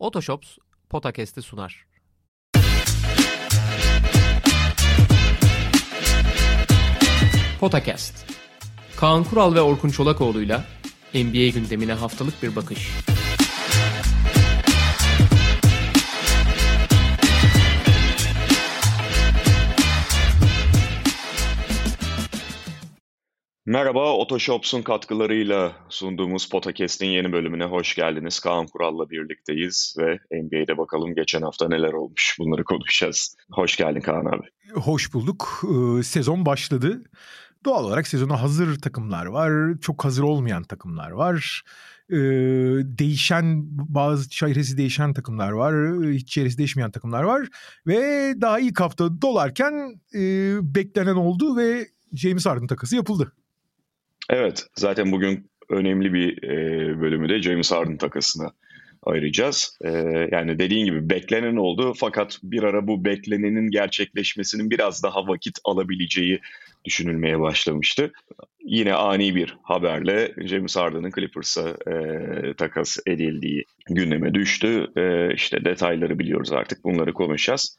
Otoshops Potakest'i sunar. Potakest. Kaan Kural ve Orkun Çolakoğlu'yla NBA gündemine haftalık bir bakış. Merhaba, Otoshops'un katkılarıyla sunduğumuz Podcast'in yeni bölümüne hoş geldiniz. Kaan Kural'la birlikteyiz ve NBA'de bakalım geçen hafta neler olmuş bunları konuşacağız. Hoş geldin Kaan abi. Hoş bulduk. Ee, sezon başladı. Doğal olarak sezona hazır takımlar var, çok hazır olmayan takımlar var. Ee, değişen bazı çeyresi değişen takımlar var, hiç çeyresi değişmeyen takımlar var ve daha ilk hafta dolarken e, beklenen oldu ve James Harden takası yapıldı. Evet, zaten bugün önemli bir e, bölümü de James Harden takasına ayıracağız. E, yani dediğin gibi beklenen oldu fakat bir ara bu beklenenin gerçekleşmesinin biraz daha vakit alabileceği düşünülmeye başlamıştı. Yine ani bir haberle James Harden'ın Clippers'a e, takas edildiği gündeme düştü. E, işte detayları biliyoruz artık bunları konuşacağız.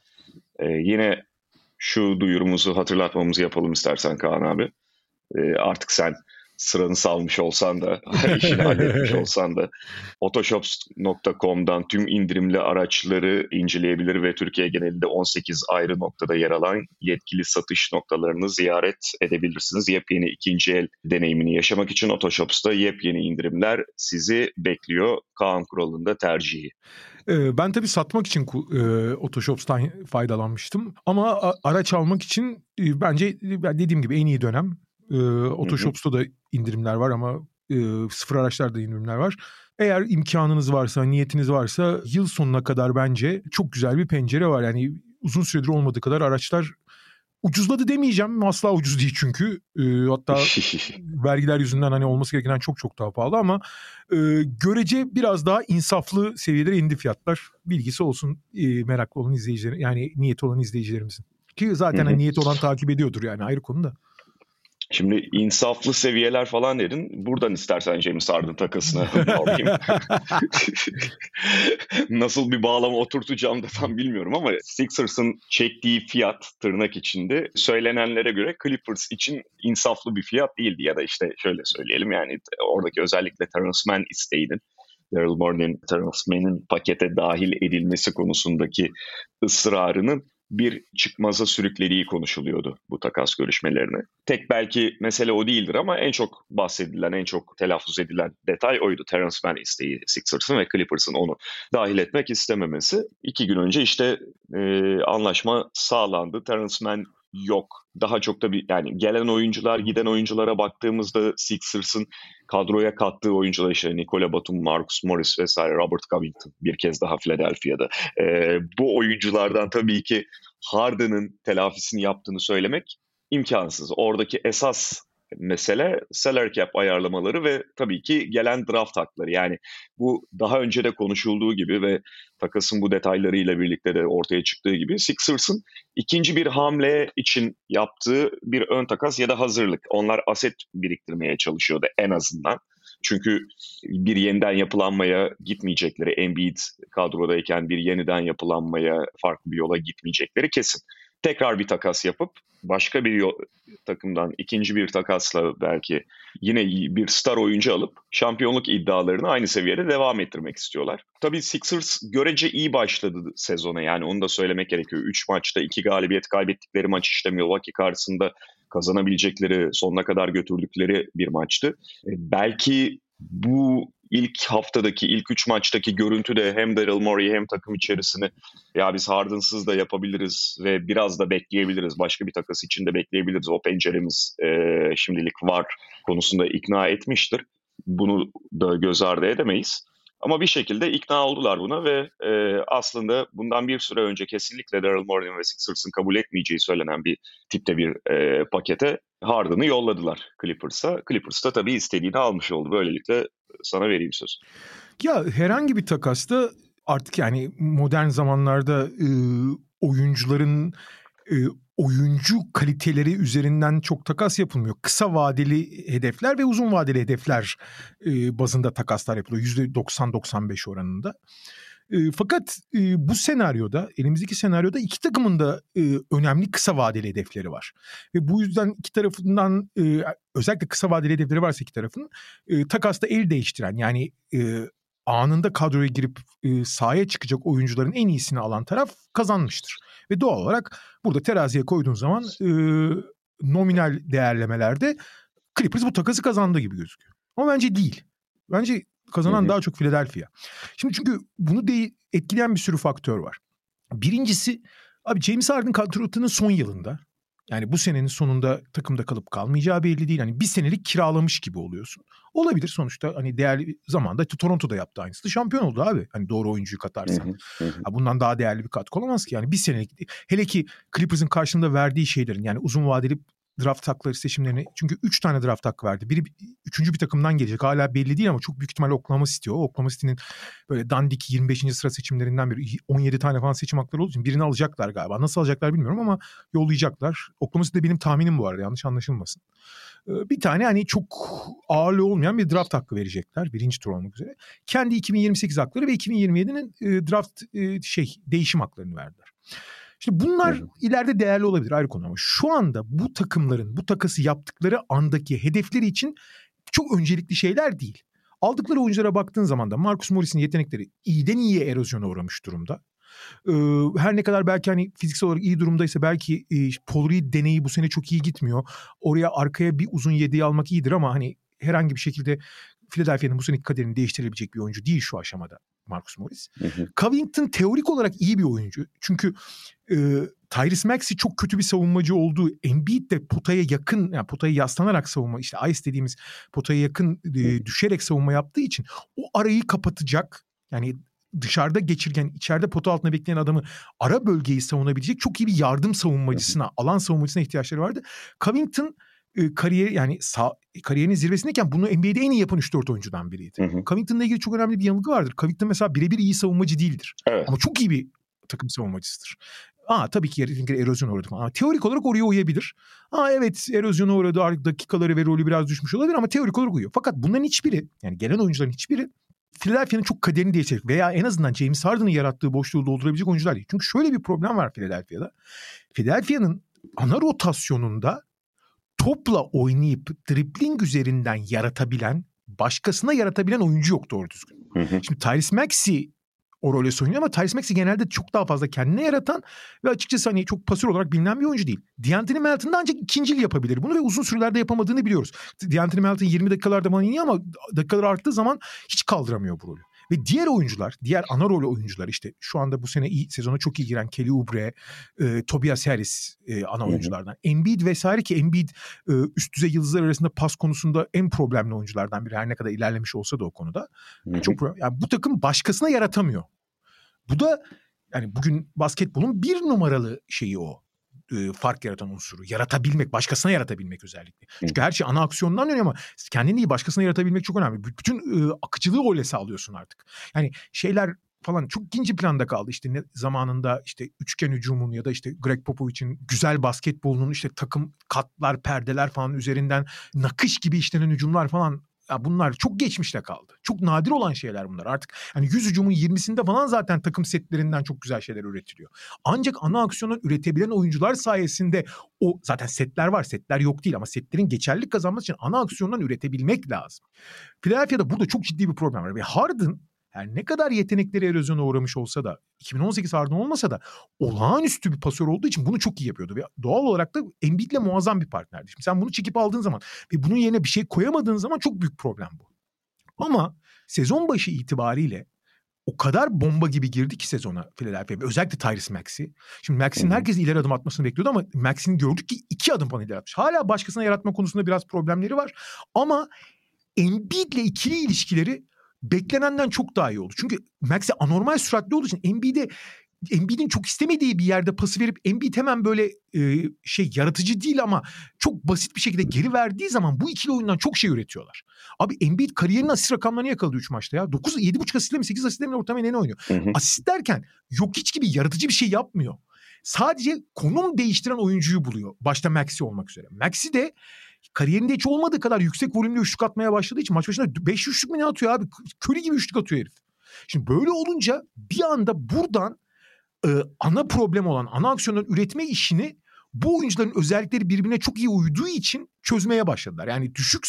E, yine şu duyurumuzu hatırlatmamızı yapalım istersen Kaan abi. E, artık sen sıranı salmış olsan da, işini halletmiş olsan da otoshops.com'dan tüm indirimli araçları inceleyebilir ve Türkiye genelinde 18 ayrı noktada yer alan yetkili satış noktalarını ziyaret edebilirsiniz. Yepyeni ikinci el deneyimini yaşamak için Otoshops'ta yepyeni indirimler sizi bekliyor. Kaan Kural'ın tercihi. Ben tabii satmak için e, Otoshops'tan faydalanmıştım. Ama araç almak için e, bence dediğim gibi en iyi dönem. E, Otoshops'ta da indirimler var ama e, sıfır araçlarda indirimler var. Eğer imkanınız varsa, niyetiniz varsa yıl sonuna kadar bence çok güzel bir pencere var. Yani uzun süredir olmadığı kadar araçlar ucuzladı demeyeceğim. Asla ucuz değil çünkü. E, hatta vergiler yüzünden hani olması gerekenden çok çok daha pahalı ama e, görece biraz daha insaflı seviyelere indi fiyatlar. Bilgisi olsun e, meraklı olan izleyicilerin yani niyeti olan izleyicilerimizin. Ki zaten hani niyeti olan takip ediyordur yani ayrı konuda. Şimdi insaflı seviyeler falan dedin. Buradan istersen James Harden takasına alayım. Nasıl bir bağlama oturtacağım da tam bilmiyorum ama Sixers'ın çektiği fiyat tırnak içinde söylenenlere göre Clippers için insaflı bir fiyat değildi. Ya da işte şöyle söyleyelim yani oradaki özellikle Terrence Mann isteğinin Daryl Morey'nin Terrence Mann'in pakete dahil edilmesi konusundaki ısrarının bir çıkmaza sürüklediği konuşuluyordu bu takas görüşmelerine. Tek belki mesele o değildir ama en çok bahsedilen, en çok telaffuz edilen detay oydu. Terence Mann isteği Sixers'ın ve Clippers'ın onu dahil etmek istememesi. İki gün önce işte e, anlaşma sağlandı. Terence Mann yok. Daha çok da bir yani gelen oyuncular, giden oyunculara baktığımızda Sixers'ın kadroya kattığı oyuncular işte Nikola Batum, Marcus Morris vesaire, Robert Covington bir kez daha Philadelphia'da. Ee, bu oyunculardan tabii ki Harden'ın telafisini yaptığını söylemek imkansız. Oradaki esas mesele salary cap ayarlamaları ve tabii ki gelen draft hakları. Yani bu daha önce de konuşulduğu gibi ve takasın bu detaylarıyla birlikte de ortaya çıktığı gibi Sixers'ın ikinci bir hamle için yaptığı bir ön takas ya da hazırlık. Onlar aset biriktirmeye çalışıyordu en azından. Çünkü bir yeniden yapılanmaya gitmeyecekleri, Embiid kadrodayken bir yeniden yapılanmaya farklı bir yola gitmeyecekleri kesin tekrar bir takas yapıp başka bir takımdan ikinci bir takasla belki yine bir star oyuncu alıp şampiyonluk iddialarını aynı seviyede devam ettirmek istiyorlar. Tabii Sixers görece iyi başladı sezona yani onu da söylemek gerekiyor. 3 maçta 2 galibiyet kaybettikleri maç işte Milwaukee karşısında kazanabilecekleri sonuna kadar götürdükleri bir maçtı. E, belki bu ilk haftadaki, ilk üç maçtaki görüntü de hem Daryl Morey hem takım içerisini ya biz Harden'sız da yapabiliriz ve biraz da bekleyebiliriz. Başka bir takas için de bekleyebiliriz. O penceremiz e, şimdilik var konusunda ikna etmiştir. Bunu da göz ardı edemeyiz. Ama bir şekilde ikna oldular buna ve e, aslında bundan bir süre önce kesinlikle Daryl Morey ve Sixers'ın kabul etmeyeceği söylenen bir tipte bir e, pakete Harden'ı yolladılar Clippers'a. Clippers da tabii istediğini almış oldu. Böylelikle sana vereyim söz. Ya herhangi bir takasta artık yani modern zamanlarda e, oyuncuların e, oyuncu kaliteleri üzerinden çok takas yapılmıyor. Kısa vadeli hedefler ve uzun vadeli hedefler e, bazında takaslar yapılıyor. %90-95 oranında. E, fakat e, bu senaryoda, elimizdeki senaryoda iki takımın da e, önemli kısa vadeli hedefleri var. Ve bu yüzden iki tarafından e, özellikle kısa vadeli hedefleri varsa iki tarafın e, takasta el değiştiren yani e, anında kadroya girip e, sahaya çıkacak oyuncuların en iyisini alan taraf kazanmıştır. Ve doğal olarak burada teraziye koyduğun zaman e, nominal değerlemelerde Clippers bu takası kazandığı gibi gözüküyor. Ama bence değil. Bence kazanan hı hı. daha çok Philadelphia. Şimdi çünkü bunu de etkileyen bir sürü faktör var. Birincisi abi James Harden kontratının son yılında. Yani bu senenin sonunda takımda kalıp kalmayacağı belli değil. Hani bir senelik kiralamış gibi oluyorsun. Olabilir sonuçta hani değerli zamanda Toronto'da yaptı aynısı. Şampiyon oldu abi. Hani doğru oyuncuyu katarsan. Hı. Bundan daha değerli bir katkı olamaz ki. Yani bir senelik hele ki Clippers'ın karşılığında verdiği şeylerin yani uzun vadeli draft hakları seçimlerini çünkü 3 tane draft hakkı verdi. Biri üçüncü bir takımdan gelecek. Hala belli değil ama çok büyük ihtimalle Oklahoma City o. Oklahoma City'nin böyle dandik 25. sıra seçimlerinden biri 17 tane falan seçim hakları olduğu için birini alacaklar galiba. Nasıl alacaklar bilmiyorum ama yollayacaklar. Oklahoma City de benim tahminim bu arada yanlış anlaşılmasın. Bir tane hani çok ağırlığı olmayan bir draft hakkı verecekler birinci tur olmak üzere. Kendi 2028 hakları ve 2027'nin draft şey değişim haklarını verdiler. Şimdi bunlar evet. ileride değerli olabilir ayrı konu ama şu anda bu takımların bu takası yaptıkları andaki hedefleri için çok öncelikli şeyler değil. Aldıkları oyunculara baktığın zaman da Marcus Morris'in yetenekleri iyiden iyiye erozyona uğramış durumda. Ee, her ne kadar belki hani fiziksel olarak iyi durumdaysa belki e, Paul Reed deneyi bu sene çok iyi gitmiyor. Oraya arkaya bir uzun yediği almak iyidir ama hani herhangi bir şekilde Philadelphia'nın bu seneki kaderini değiştirebilecek bir oyuncu değil şu aşamada. Marcus Morris. Hı hı. Covington teorik olarak iyi bir oyuncu. Çünkü e, Tyrese Maxey çok kötü bir savunmacı olduğu Embiid de potaya yakın yani potaya yaslanarak savunma işte ice dediğimiz potaya yakın e, düşerek savunma yaptığı için o arayı kapatacak yani dışarıda geçirgen, içeride pota altında bekleyen adamı ara bölgeyi savunabilecek çok iyi bir yardım savunmacısına, alan savunmacısına ihtiyaçları vardı. Covington e, kariyer yani sağ, kariyerinin zirvesindeyken bunu NBA'de en iyi yapan 3-4 oyuncudan biriydi. Hı hı. Covington'la ilgili çok önemli bir yanılgı vardır. Covington mesela birebir iyi savunmacı değildir. Evet. Ama çok iyi bir takım savunmacısıdır. Aa tabii ki erozyon uğradı falan. Ama teorik olarak oraya uyabilir. Aa evet erozyona uğradı artık dakikaları ve rolü biraz düşmüş olabilir ama teorik olarak uyuyor. Fakat bunların hiçbiri yani gelen oyuncuların hiçbiri Philadelphia'nın çok kaderini değiştirecek veya en azından James Harden'ın yarattığı boşluğu doldurabilecek oyuncular değil. Çünkü şöyle bir problem var Philadelphia'da. Philadelphia'nın ana rotasyonunda topla oynayıp dribling üzerinden yaratabilen, başkasına yaratabilen oyuncu yok doğru düzgün. Hı hı. Şimdi Tyrese Maxey o role oynuyor ama Tyrese Maxey genelde çok daha fazla kendine yaratan ve açıkçası hani çok pasör olarak bilinen bir oyuncu değil. D'Anthony Melton da ancak ikincil yapabilir bunu ve uzun sürelerde yapamadığını biliyoruz. D'Anthony Melton 20 dakikalarda falan iniyor ama dakikalar arttığı zaman hiç kaldıramıyor bu rolü. Ve diğer oyuncular, diğer ana rol oyuncular işte şu anda bu sene iyi, sezona çok iyi giren Kelly Oubre, e, Tobias Harris e, ana oyunculardan. Embiid vesaire ki Embiid e, üst düzey yıldızlar arasında pas konusunda en problemli oyunculardan biri. Her ne kadar ilerlemiş olsa da o konuda. Yani çok problem. Yani bu takım başkasına yaratamıyor. Bu da yani bugün basketbolun bir numaralı şeyi o e, fark yaratan unsuru. Yaratabilmek, başkasına yaratabilmek özellikle. Çünkü her şey ana aksiyondan dönüyor ama kendini iyi başkasına yaratabilmek çok önemli. Bütün e, akıcılığı öyle sağlıyorsun artık. Yani şeyler falan çok ikinci planda kaldı. İşte ne, zamanında işte üçgen hücumun ya da işte Greg Popovich'in güzel basketbolunun işte takım katlar, perdeler falan üzerinden nakış gibi işlenen hücumlar falan ya bunlar çok geçmişte kaldı. Çok nadir olan şeyler bunlar. Artık hani 100 hücumun 20'sinde falan zaten takım setlerinden çok güzel şeyler üretiliyor. Ancak ana aksiyonu üretebilen oyuncular sayesinde o zaten setler var. Setler yok değil ama setlerin geçerlilik kazanması için ana aksiyondan üretebilmek lazım. Philadelphia'da burada çok ciddi bir problem var. Ve Harden her ne kadar yetenekleri erozyona uğramış olsa da 2018 Harden olmasa da olağanüstü bir pasör olduğu için bunu çok iyi yapıyordu. Ve doğal olarak da Embiid'le muazzam bir partnerdi. Şimdi sen bunu çekip aldığın zaman ve bunun yerine bir şey koyamadığın zaman çok büyük problem bu. Ama sezon başı itibariyle o kadar bomba gibi girdi ki sezona Philadelphia. Özellikle Tyrese Maxey. Şimdi Maxey'in herkes ileri adım atmasını bekliyordu ama Maxey'in gördük ki iki adım falan ileri atmış. Hala başkasına yaratma konusunda biraz problemleri var. Ama Embiid'le ikili ilişkileri beklenenden çok daha iyi oldu. Çünkü Max'e anormal süratli olduğu için Embiid'e Embiid'in çok istemediği bir yerde pası verip Embiid hemen böyle e, şey yaratıcı değil ama çok basit bir şekilde geri verdiği zaman bu ikili oyundan çok şey üretiyorlar. Abi Embiid kariyerinin asist rakamlarını yakaladı 3 maçta ya. 9 7.5 asistle mi 8 asistle mi ortamı ne oynuyor. Hı hı. Asist derken yok hiç gibi yaratıcı bir şey yapmıyor. Sadece konum değiştiren oyuncuyu buluyor. Başta Maxi olmak üzere. Maxi de kariyerinde hiç olmadığı kadar yüksek volümlü üçlük atmaya başladığı için maç başına 5 üçlük mü ne atıyor abi? Köri gibi üçlük atıyor herif. Şimdi böyle olunca bir anda buradan e, ana problem olan ana aksiyonları üretme işini bu oyuncuların özellikleri birbirine çok iyi uyduğu için çözmeye başladılar. Yani düşük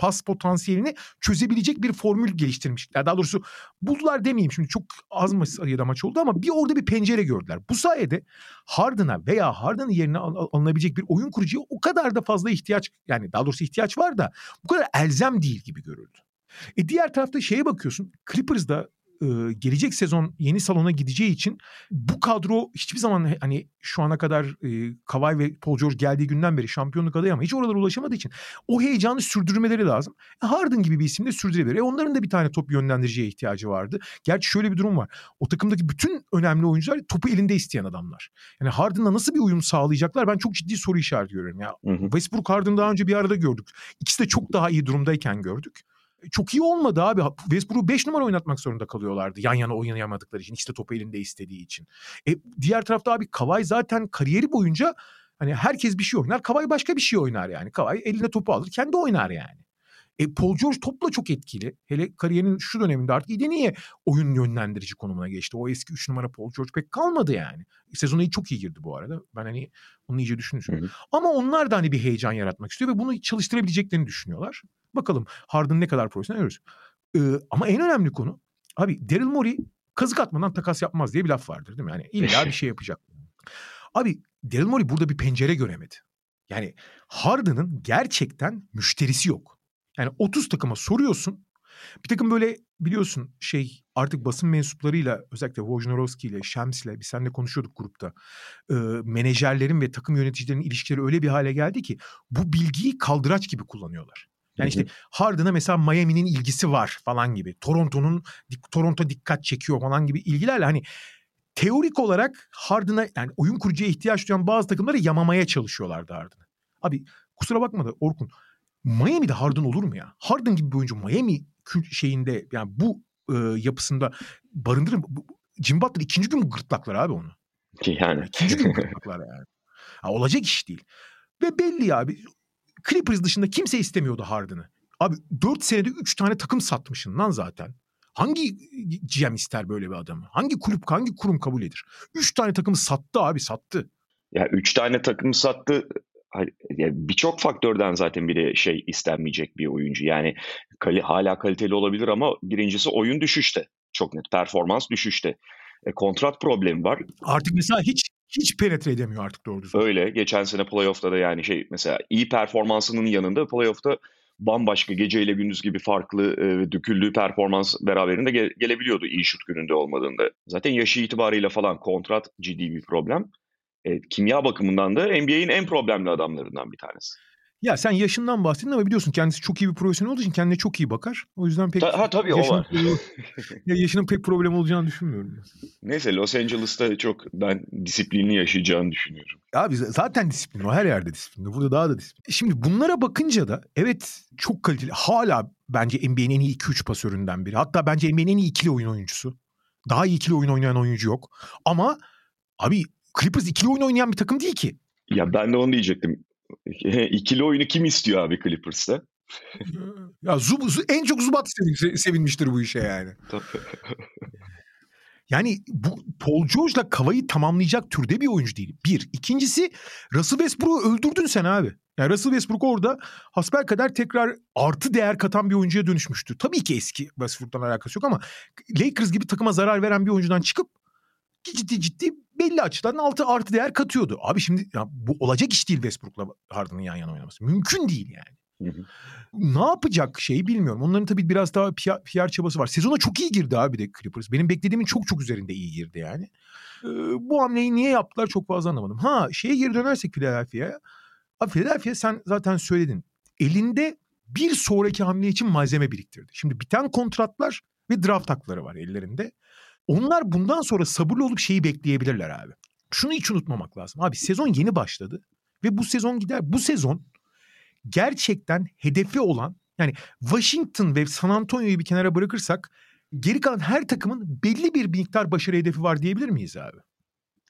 pas potansiyelini çözebilecek bir formül geliştirmişler. Daha doğrusu buldular demeyeyim şimdi çok az mı sayıda maç oldu ama bir orada bir pencere gördüler. Bu sayede Harden'a veya Harden'ın yerine al- alınabilecek bir oyun kurucuya o kadar da fazla ihtiyaç yani daha doğrusu ihtiyaç var da bu kadar elzem değil gibi görüldü. E diğer tarafta şeye bakıyorsun Clippers'da e, gelecek sezon yeni salona gideceği için bu kadro hiçbir zaman hani şu ana kadar e, Kawhi ve Paul George geldiği günden beri şampiyonluk adayı ama hiç oralara ulaşamadığı için o heyecanı sürdürmeleri lazım. E, Harden gibi bir isim de sürdürebilir. E, onların da bir tane top yönlendiriciye ihtiyacı vardı. Gerçi şöyle bir durum var. O takımdaki bütün önemli oyuncular topu elinde isteyen adamlar. Yani Harden'la nasıl bir uyum sağlayacaklar ben çok ciddi soru işareti görüyorum. Ya Hı hı. Westbrook Harden daha önce bir arada gördük. İkisi de çok daha iyi durumdayken gördük. Çok iyi olmadı abi. Westbrook'u 5 numara oynatmak zorunda kalıyorlardı. Yan yana oynayamadıkları için. De topu elinde istediği için. E, diğer tarafta abi Kawhi zaten kariyeri boyunca hani herkes bir şey oynar. Kawhi başka bir şey oynar yani. Kawhi eline topu alır kendi oynar yani. E, Paul George topla çok etkili. Hele kariyerinin şu döneminde artık iyi de niye oyun yönlendirici konumuna geçti. O eski 3 numara Paul George pek kalmadı yani. Sezona iyi- çok iyi girdi bu arada. Ben hani onu iyice düşünüyorum. Hı hı. Ama onlar da hani bir heyecan yaratmak istiyor ve bunu çalıştırabileceklerini düşünüyorlar. Bakalım Harden ne kadar profesyonel görürüz. Ee, ama en önemli konu abi Daryl Morey kazık atmadan takas yapmaz diye bir laf vardır değil mi? Yani illa bir şey yapacak. Abi Daryl Morey burada bir pencere göremedi. Yani Harden'ın gerçekten müşterisi yok. Yani 30 takıma soruyorsun. Bir takım böyle biliyorsun şey artık basın mensuplarıyla özellikle Wojnarowski ile Shams ile biz seninle konuşuyorduk grupta. Ee, menajerlerin ve takım yöneticilerinin ilişkileri öyle bir hale geldi ki bu bilgiyi kaldıraç gibi kullanıyorlar. Yani işte Harden'a mesela Miami'nin ilgisi var falan gibi. Toronto'nun Toronto dikkat çekiyor falan gibi ilgilerle hani teorik olarak Harden'a yani oyun kurucuya ihtiyaç duyan bazı takımları yamamaya çalışıyorlardı Harden'ı. Abi kusura bakma da Orkun Miami'de Harden olur mu ya? Harden gibi bir oyuncu Miami şeyinde yani bu e, yapısında barındırır mı? Jim Butler ikinci gün gırtlaklar abi onu. Yani. İkinci gün gırtlaklar yani. Ha, olacak iş değil. Ve belli ya abi Clippers dışında kimse istemiyordu Harden'ı. Abi 4 senede 3 tane takım satmışsın lan zaten. Hangi GM ister böyle bir adamı? Hangi kulüp, hangi kurum kabul eder? 3 tane takımı sattı abi sattı. Ya üç tane takım sattı. Birçok faktörden zaten biri şey istenmeyecek bir oyuncu. Yani kali, hala kaliteli olabilir ama birincisi oyun düşüşte. Çok net. Performans düşüşte. E, kontrat problemi var. Artık mesela hiç hiç penetre edemiyor artık doğru düzgün. Öyle. Geçen sene playoff'ta da yani şey mesela iyi performansının yanında playoff'ta bambaşka geceyle gündüz gibi farklı e, döküldüğü performans beraberinde ge- gelebiliyordu iyi şut gününde olmadığında. Zaten yaşı itibarıyla falan kontrat ciddi bir problem. E, kimya bakımından da NBA'in en problemli adamlarından bir tanesi. Ya sen yaşından bahsettin ama biliyorsun kendisi çok iyi bir profesyonel olduğu için kendine çok iyi bakar. O yüzden pek Ta- ha tabii o yaşının, var. ya yaşının pek problem olacağını düşünmüyorum. Neyse Los Angeles'ta çok ben disiplinli yaşayacağını düşünüyorum. Abi zaten disiplin o her yerde disiplin. Burada daha da disiplin. Şimdi bunlara bakınca da evet çok kaliteli. Hala bence NBA'nin en iyi 2-3 pasöründen biri. Hatta bence NBA'nin en iyi ikili oyun oyuncusu. Daha iyi ikili oyun oynayan oyuncu yok. Ama abi Clippers ikili oyun oynayan bir takım değil ki. Ya ben de onu diyecektim. İkili oyunu kim istiyor abi Clippers'ta? ya Zub, Zub- en çok Zubat sevin- sevinmiştir bu işe yani. Tabii. Yani bu Paul George'la Kava'yı tamamlayacak türde bir oyuncu değil. Bir. İkincisi Russell Westbrook'u öldürdün sen abi. Yani Russell Westbrook orada hasbelkader tekrar artı değer katan bir oyuncuya dönüşmüştü. Tabii ki eski Westbrook'tan alakası yok ama Lakers gibi takıma zarar veren bir oyuncudan çıkıp ciddi ciddi belli açıdan altı artı değer katıyordu. Abi şimdi ya bu olacak iş değil Westbrook'la Harden'ın yan yana oynaması. Mümkün değil yani. Hı hı. Ne yapacak şey bilmiyorum. Onların tabii biraz daha PR, PR çabası var. Sezona çok iyi girdi abi de Clippers. Benim beklediğimin çok çok üzerinde iyi girdi yani. Ee, bu hamleyi niye yaptılar çok fazla anlamadım. Ha şeye geri dönersek Philadelphia'ya. Abi Philadelphia sen zaten söyledin. Elinde bir sonraki hamle için malzeme biriktirdi. Şimdi biten kontratlar ve draft hakları var ellerinde. Onlar bundan sonra sabırlı olup şeyi bekleyebilirler abi. Şunu hiç unutmamak lazım. Abi sezon yeni başladı. Ve bu sezon gider. Bu sezon gerçekten hedefi olan yani Washington ve San Antonio'yu bir kenara bırakırsak geri kalan her takımın belli bir miktar başarı hedefi var diyebilir miyiz abi?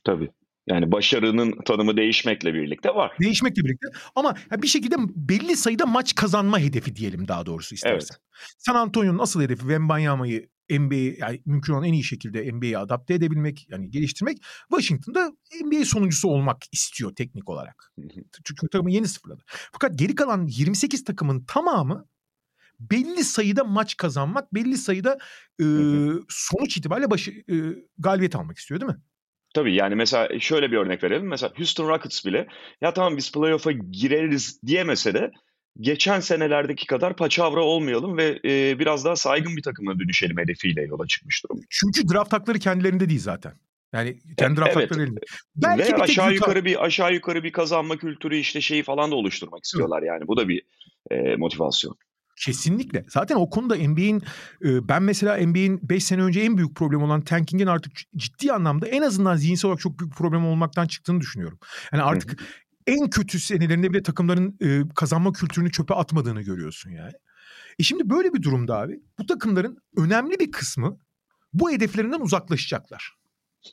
Tabii. Yani başarının tanımı değişmekle birlikte var. Değişmekle birlikte ama bir şekilde belli sayıda maç kazanma hedefi diyelim daha doğrusu istersen. San Antonio'nun asıl hedefi Wembanyama'yı NBA yani mümkün olan en iyi şekilde NBA'yi adapte edebilmek yani geliştirmek Washington'da NBA sonuncusu olmak istiyor teknik olarak. Çünkü takımı yeni sıfırladı. Fakat geri kalan 28 takımın tamamı belli sayıda maç kazanmak, belli sayıda e, sonuç itibariyle başı, e, galibiyet almak istiyor değil mi? Tabii yani mesela şöyle bir örnek verelim. Mesela Houston Rockets bile ya tamam biz playoff'a gireriz diyemese de geçen senelerdeki kadar paçavra olmayalım ve e, biraz daha saygın bir takıma dönüşelim hedefiyle yola çıkmış durumda. Çünkü draft hakları kendilerinde değil zaten. Yani kendi draft evet. hakları elinde. Belki ve bir aşağı yukarı bir aşağı yukarı bir kazanma kültürü işte şeyi falan da oluşturmak istiyorlar yani. Bu da bir e, motivasyon. Kesinlikle. Zaten o konuda NBA'in ben mesela NBA'in 5 sene önce en büyük problem olan tankingin artık ciddi anlamda en azından zihinsel olarak çok büyük problem olmaktan çıktığını düşünüyorum. Yani artık en kötü senelerinde bile takımların kazanma kültürünü çöpe atmadığını görüyorsun yani. E şimdi böyle bir durumda abi bu takımların önemli bir kısmı bu hedeflerinden uzaklaşacaklar.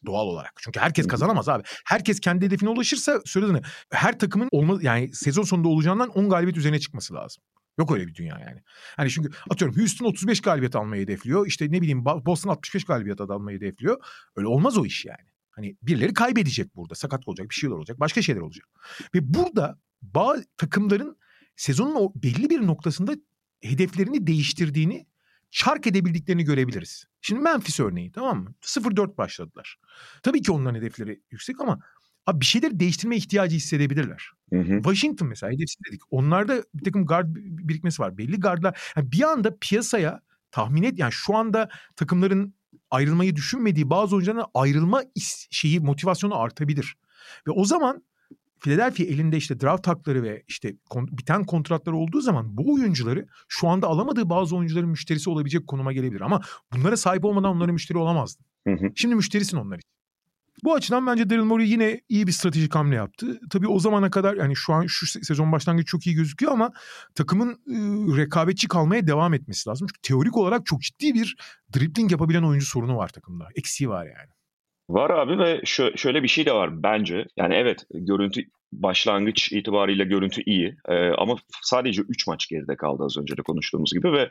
Doğal olarak. Çünkü herkes kazanamaz abi. Herkes kendi hedefine ulaşırsa söylediğini her takımın olma yani sezon sonunda olacağından 10 galibiyet üzerine çıkması lazım. Yok öyle bir dünya yani. Hani çünkü atıyorum Houston 35 galibiyet almayı hedefliyor. İşte ne bileyim Boston 65 galibiyet almayı hedefliyor. Öyle olmaz o iş yani. Hani birileri kaybedecek burada. Sakat olacak, bir şeyler olacak, başka şeyler olacak. Ve burada bazı takımların sezonun o belli bir noktasında hedeflerini değiştirdiğini, çark edebildiklerini görebiliriz. Şimdi Memphis örneği tamam mı? 0-4 başladılar. Tabii ki onların hedefleri yüksek ama Abi bir şeyleri değiştirme ihtiyacı hissedebilirler. Hı hı. Washington mesela hedefsiz dedik. Onlarda bir takım guard birikmesi var. Belli gardlar. Yani bir anda piyasaya tahmin et yani şu anda takımların ayrılmayı düşünmediği bazı oyuncuların ayrılma şeyi motivasyonu artabilir. Ve o zaman Philadelphia elinde işte draft hakları ve işte kon- biten kontratları olduğu zaman bu oyuncuları şu anda alamadığı bazı oyuncuların müşterisi olabilecek konuma gelebilir. Ama bunlara sahip olmadan onların müşteri olamazdı. Hı hı. Şimdi müşterisin onlar için. Bu açıdan bence Daryl Morey yine iyi bir stratejik hamle yaptı. Tabii o zamana kadar yani şu an şu sezon başlangıcı çok iyi gözüküyor ama takımın e, rekabetçi kalmaya devam etmesi lazım. Çünkü teorik olarak çok ciddi bir dribbling yapabilen oyuncu sorunu var takımda. Eksiği var yani. Var abi ve şö- şöyle bir şey de var bence. Yani evet görüntü başlangıç itibariyle görüntü iyi ee, ama sadece 3 maç geride kaldı az önce de konuştuğumuz gibi ve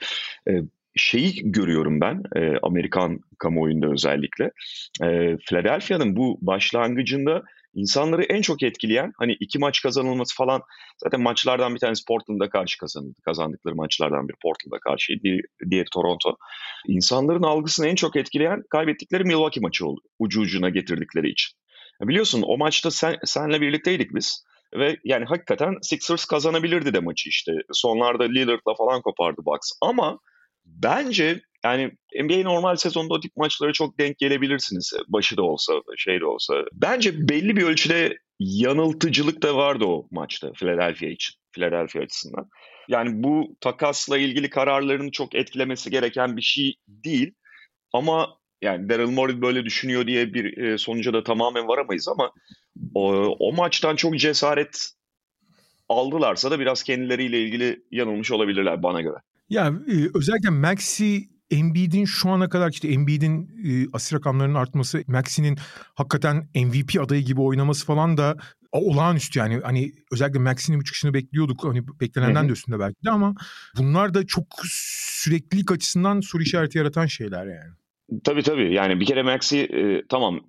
e, şeyi görüyorum ben e, Amerikan kamuoyunda özellikle. E, Philadelphia'nın bu başlangıcında insanları en çok etkileyen hani iki maç kazanılması falan zaten maçlardan bir tanesi Portland'a karşı kazanıldı. Kazandıkları maçlardan bir Portland'a karşı diğeri Toronto. İnsanların algısını en çok etkileyen kaybettikleri Milwaukee maçı oldu. Ucu ucuna getirdikleri için. Biliyorsun o maçta sen, senle birlikteydik biz. Ve yani hakikaten Sixers kazanabilirdi de maçı işte. Sonlarda Lillard'la falan kopardı Bucks. Ama Bence yani NBA normal sezonda o tip maçlara çok denk gelebilirsiniz. Başı da olsa, şey de olsa. Bence belli bir ölçüde yanıltıcılık da vardı o maçta Philadelphia için. Philadelphia açısından. Yani bu takasla ilgili kararlarını çok etkilemesi gereken bir şey değil. Ama yani Daryl Morey böyle düşünüyor diye bir e, sonuca da tamamen varamayız ama o, o maçtan çok cesaret aldılarsa da biraz kendileriyle ilgili yanılmış olabilirler bana göre. Ya e, özellikle Maxi Embiid'in şu ana kadar işte Embiid'in e, asist rakamlarının artması, Maxi'nin hakikaten MVP adayı gibi oynaması falan da olağanüstü yani. Hani özellikle Maxi'nin bu çıkışını bekliyorduk. Hani beklenenden de üstünde belki de ama bunlar da çok süreklilik açısından soru işareti yaratan şeyler yani. Tabii tabii. Yani bir kere Maxi e, tamam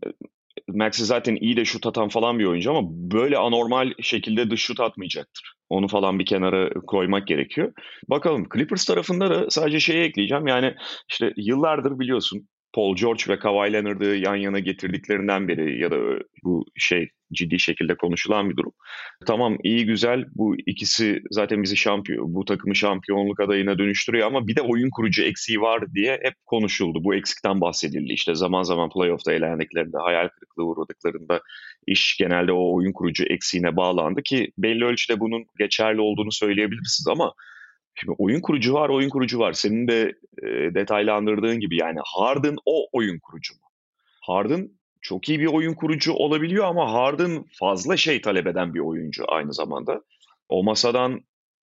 Maxi zaten iyi de şut atan falan bir oyuncu ama böyle anormal şekilde dış şut atmayacaktır. Onu falan bir kenara koymak gerekiyor. Bakalım Clippers tarafında da sadece şeyi ekleyeceğim. Yani işte yıllardır biliyorsun Paul George ve Kawhi Leonard'ı yan yana getirdiklerinden beri ya da bu şey ciddi şekilde konuşulan bir durum. Tamam iyi güzel bu ikisi zaten bizi şampiyon, bu takımı şampiyonluk adayına dönüştürüyor ama bir de oyun kurucu eksiği var diye hep konuşuldu. Bu eksikten bahsedildi. İşte zaman zaman playoff'ta eğlendiklerinde, hayal kırıklığı uğradıklarında iş genelde o oyun kurucu eksiğine bağlandı ki belli ölçüde bunun geçerli olduğunu söyleyebilirsiniz ama Şimdi oyun kurucu var, oyun kurucu var. Senin de e, detaylandırdığın gibi yani Harden o oyun kurucu mu? Harden çok iyi bir oyun kurucu olabiliyor ama Harden fazla şey talep eden bir oyuncu aynı zamanda. O masadan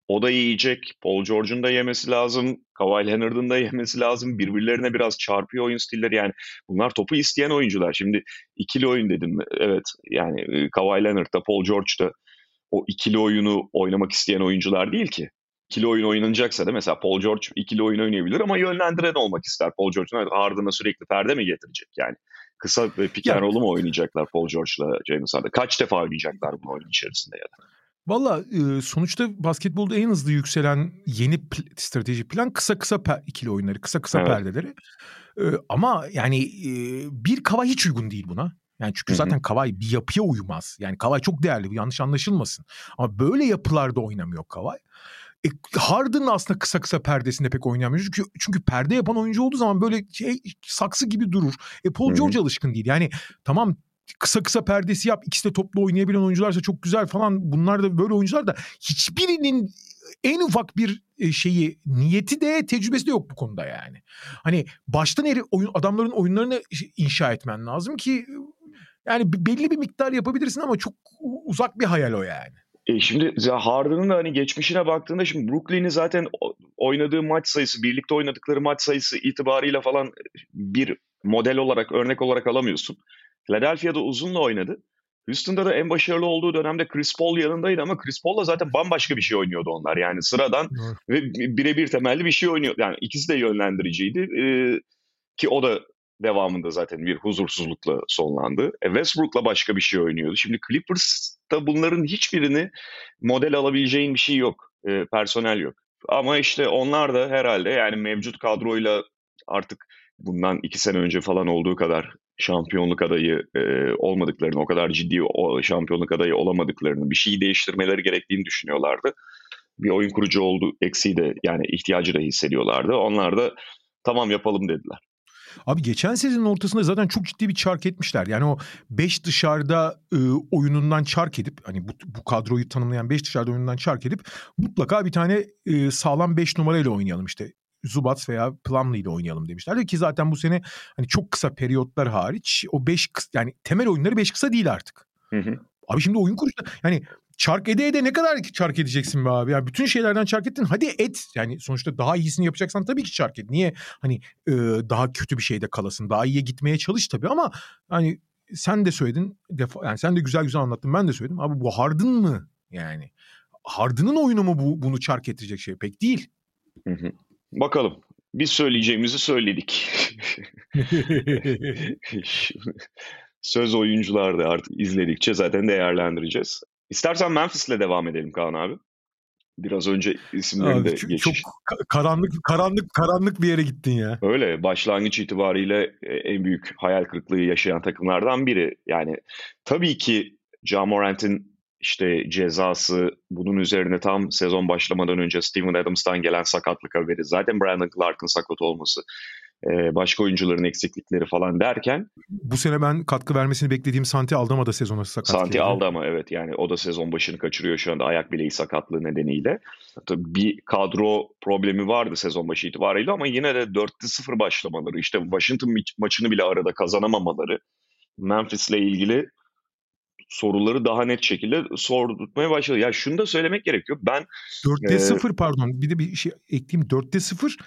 o da yiyecek. Paul George'un da yemesi lazım. Kawhi Leonard'ın da yemesi lazım. Birbirlerine biraz çarpıyor oyun stilleri. Yani bunlar topu isteyen oyuncular. Şimdi ikili oyun dedim. Evet yani e, Kawhi Leonard da Paul George da o ikili oyunu oynamak isteyen oyuncular değil ki. ikili oyun oynanacaksa da mesela Paul George ikili oyun oynayabilir ama yönlendiren olmak ister. Paul George'un ardına sürekli perde mi getirecek yani? Kısa pick and roll'u mu oynayacaklar Paul George'la James Harden? Kaç defa oynayacaklar bu oyun içerisinde ya da? Valla e, sonuçta basketbolda en hızlı yükselen yeni pl- strateji plan kısa kısa per- ikili oyunları, kısa kısa evet. perdeleri. E, ama yani e, bir kava hiç uygun değil buna. Yani çünkü zaten Kavay bir yapıya uymaz. Yani Kavay çok değerli, yanlış anlaşılmasın. Ama böyle yapılarda oynamıyor Kavay. E, Harden aslında kısa kısa perdesinde pek oynamıyor. Çünkü, çünkü perde yapan oyuncu olduğu zaman böyle şey saksı gibi durur. E Paul George alışkın değil. Yani tamam kısa kısa perdesi yap. İkisi de toplu oynayabilen oyuncularsa çok güzel falan. Bunlar da böyle oyuncular da hiçbirinin en ufak bir e, şeyi niyeti de tecrübesi de yok bu konuda yani. Hani baştan eri oyun adamların oyunlarını inşa etmen lazım ki yani belli bir miktar yapabilirsin ama çok uzak bir hayal o yani. E şimdi Harden'ın da hani geçmişine baktığında şimdi Brooklyn'i zaten oynadığı maç sayısı, birlikte oynadıkları maç sayısı itibarıyla falan bir model olarak, örnek olarak alamıyorsun. Philadelphia'da uzunla oynadı. Houston'da da en başarılı olduğu dönemde Chris Paul yanındaydı ama Chris Paul'la zaten bambaşka bir şey oynuyordu onlar. Yani sıradan ve birebir temelli bir şey oynuyor. Yani ikisi de yönlendiriciydi. Ee, ki o da devamında zaten bir huzursuzlukla sonlandı. E Westbrook'la başka bir şey oynuyordu. Şimdi Clippers'ta bunların hiçbirini model alabileceğin bir şey yok. E, personel yok. Ama işte onlar da herhalde yani mevcut kadroyla artık bundan iki sene önce falan olduğu kadar şampiyonluk adayı e, olmadıklarını, o kadar ciddi o şampiyonluk adayı olamadıklarını, bir şeyi değiştirmeleri gerektiğini düşünüyorlardı. Bir oyun kurucu oldu eksiği de yani ihtiyacı da hissediyorlardı. Onlar da tamam yapalım dediler. Abi geçen sezonun ortasında zaten çok ciddi bir çark etmişler. Yani o 5 dışarıda e, oyunundan çark edip hani bu, bu kadroyu tanımlayan 5 dışarıda oyunundan çark edip mutlaka bir tane e, sağlam 5 numarayla oynayalım işte. Zubat veya Plumlee ile oynayalım demişler. Ki zaten bu sene hani çok kısa periyotlar hariç o 5 yani temel oyunları 5 kısa değil artık. Hı hı. Abi şimdi oyun kuruşu yani çark ede ede ne kadar çark edeceksin be abi? Yani bütün şeylerden çark ettin. Hadi et. Yani sonuçta daha iyisini yapacaksan tabii ki çark et. Niye hani e, daha kötü bir şeyde kalasın? Daha iyiye gitmeye çalış tabii ama hani sen de söyledin. Defa, yani sen de güzel güzel anlattın. Ben de söyledim. Abi bu Harden mı? Yani Harden'ın oyunu mu bu, bunu çark ettirecek şey? Pek değil. Hı hı. Bakalım. Biz söyleyeceğimizi söyledik. Söz oyuncular da artık izledikçe zaten değerlendireceğiz. İstersen Memphis'le devam edelim Kaan abi. Biraz önce isimlerini de geçiş. Çok karanlık karanlık karanlık bir yere gittin ya. Öyle başlangıç itibariyle e, en büyük hayal kırıklığı yaşayan takımlardan biri. Yani tabii ki Ja Morant'in işte cezası bunun üzerine tam sezon başlamadan önce Steven Adams'tan gelen sakatlık haberi zaten Brandon Clark'ın sakat olması başka oyuncuların eksiklikleri falan derken. Bu sene ben katkı vermesini beklediğim Santi Aldama da sezona sakat. Santi geldi. Aldama evet yani o da sezon başını kaçırıyor şu anda ayak bileği sakatlığı nedeniyle. Tabii bir kadro problemi vardı sezon başı itibariyle ama yine de 4'te 0 başlamaları işte Washington maçını bile arada kazanamamaları Memphis'le ilgili soruları daha net şekilde sordurtmaya başladı. Ya şunu da söylemek gerekiyor. Ben 4'te e, 0 pardon bir de bir şey ekleyeyim 4'te 0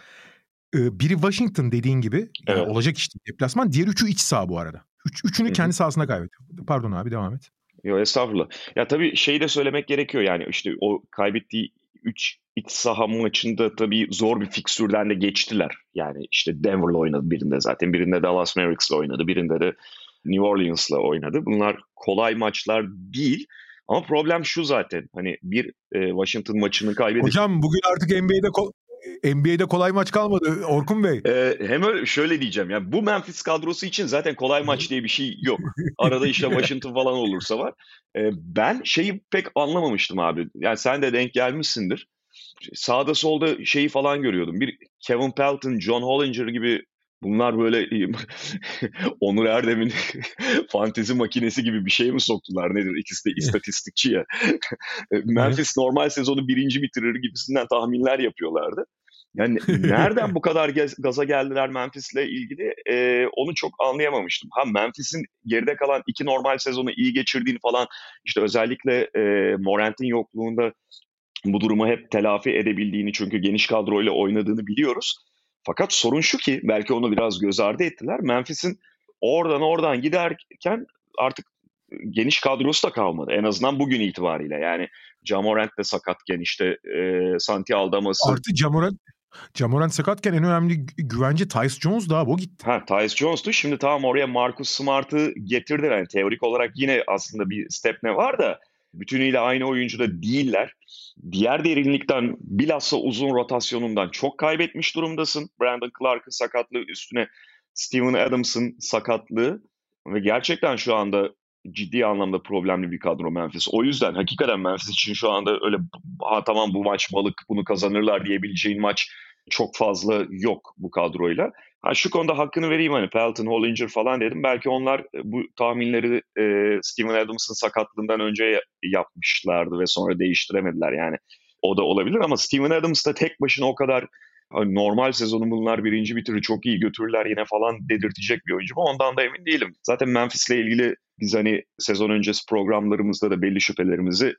biri Washington dediğin gibi evet. yani olacak işte deplasman. Diğer üçü iç saha bu arada. Üç, üçünü Hı-hı. kendi sahasında kaybetti. Pardon abi devam et. Yok estağfurullah. Ya tabii şeyi de söylemek gerekiyor yani işte o kaybettiği 3 iç saha maçında tabii zor bir fikstürden de geçtiler. Yani işte Denver'la oynadı birinde zaten. Birinde Dallas Mavericks'la oynadı. Birinde de New Orleans'la oynadı. Bunlar kolay maçlar değil. Ama problem şu zaten. Hani bir e, Washington maçını kaybedip... Hocam bugün artık NBA'de ko- NBA'de kolay maç kalmadı Orkun Bey. Ee, hem öyle şöyle diyeceğim. Yani bu Memphis kadrosu için zaten kolay maç diye bir şey yok. Arada işte Washington falan olursa var. Ee, ben şeyi pek anlamamıştım abi. Yani sen de denk gelmişsindir. Sağda solda şeyi falan görüyordum. Bir Kevin Pelton, John Hollinger gibi Bunlar böyle Onur Erdem'in fantezi makinesi gibi bir şey mi soktular nedir? İkisi de istatistikçi ya. Memphis normal sezonu birinci bitirir gibisinden tahminler yapıyorlardı. Yani nereden bu kadar gaza geldiler Memphis'le ilgili e, onu çok anlayamamıştım. Ha Memphis'in geride kalan iki normal sezonu iyi geçirdiğini falan işte özellikle e, Morant'in yokluğunda bu durumu hep telafi edebildiğini çünkü geniş kadroyla oynadığını biliyoruz. Fakat sorun şu ki belki onu biraz göz ardı ettiler. Memphis'in oradan oradan giderken artık geniş kadrosu da kalmadı. En azından bugün itibariyle. Yani Jamorant de sakatken işte e, Santi Aldamas'ı. Artı Jamorant Jamorant sakatken en önemli güvence Tyus Jones da o gitti. Ha Tyus Jones'tu. Şimdi tamam oraya Marcus Smart'ı getirdiler. Yani teorik olarak yine aslında bir step ne var da bütünüyle aynı oyuncuda değiller. Diğer derinlikten bilhassa uzun rotasyonundan çok kaybetmiş durumdasın. Brandon Clark'ın sakatlığı üstüne Steven Adams'ın sakatlığı ve gerçekten şu anda ciddi anlamda problemli bir kadro Memphis. O yüzden hakikaten Memphis için şu anda öyle ha tamam bu maç balık bunu kazanırlar diyebileceğin maç çok fazla yok bu kadroyla. Ha şu konuda hakkını vereyim hani Pelton, Hollinger falan dedim. Belki onlar e, bu tahminleri e, Steven Adams'ın sakatlığından önce yapmışlardı ve sonra değiştiremediler yani. O da olabilir ama Steven Adams da tek başına o kadar hani normal sezonu bunlar birinci bitirir çok iyi götürürler yine falan dedirtecek bir oyuncu mu ondan da emin değilim. Zaten Memphis'le ilgili biz hani sezon öncesi programlarımızda da belli şüphelerimizi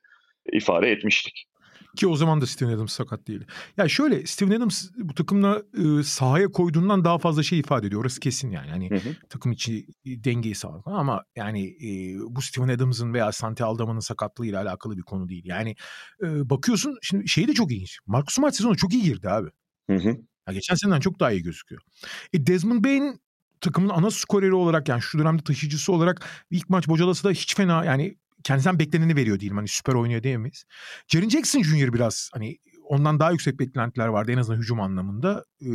ifade etmiştik. Ki o zaman da Steven Adams sakat değil. Ya şöyle Steven Adams bu takımla e, sahaya koyduğundan daha fazla şey ifade ediyor. Orası kesin yani. Hani hı hı. takım içi dengeyi sağlamak ama yani e, bu Steven Adams'ın veya Santi Aldaman'ın sakatlığıyla alakalı bir konu değil. Yani e, bakıyorsun şimdi şey de çok ilginç. Marcus Smart sezonu çok iyi girdi abi. Hı hı. Ya geçen seneden çok daha iyi gözüküyor. E Desmond Bain takımın ana skoreri olarak yani şu dönemde taşıyıcısı olarak ilk maç bocalası da hiç fena yani kendisinden bekleneni veriyor değilim. Hani süper oynuyor diyemeyiz. Jaren Jackson Jr. biraz hani ondan daha yüksek beklentiler vardı en azından hücum anlamında. Ee,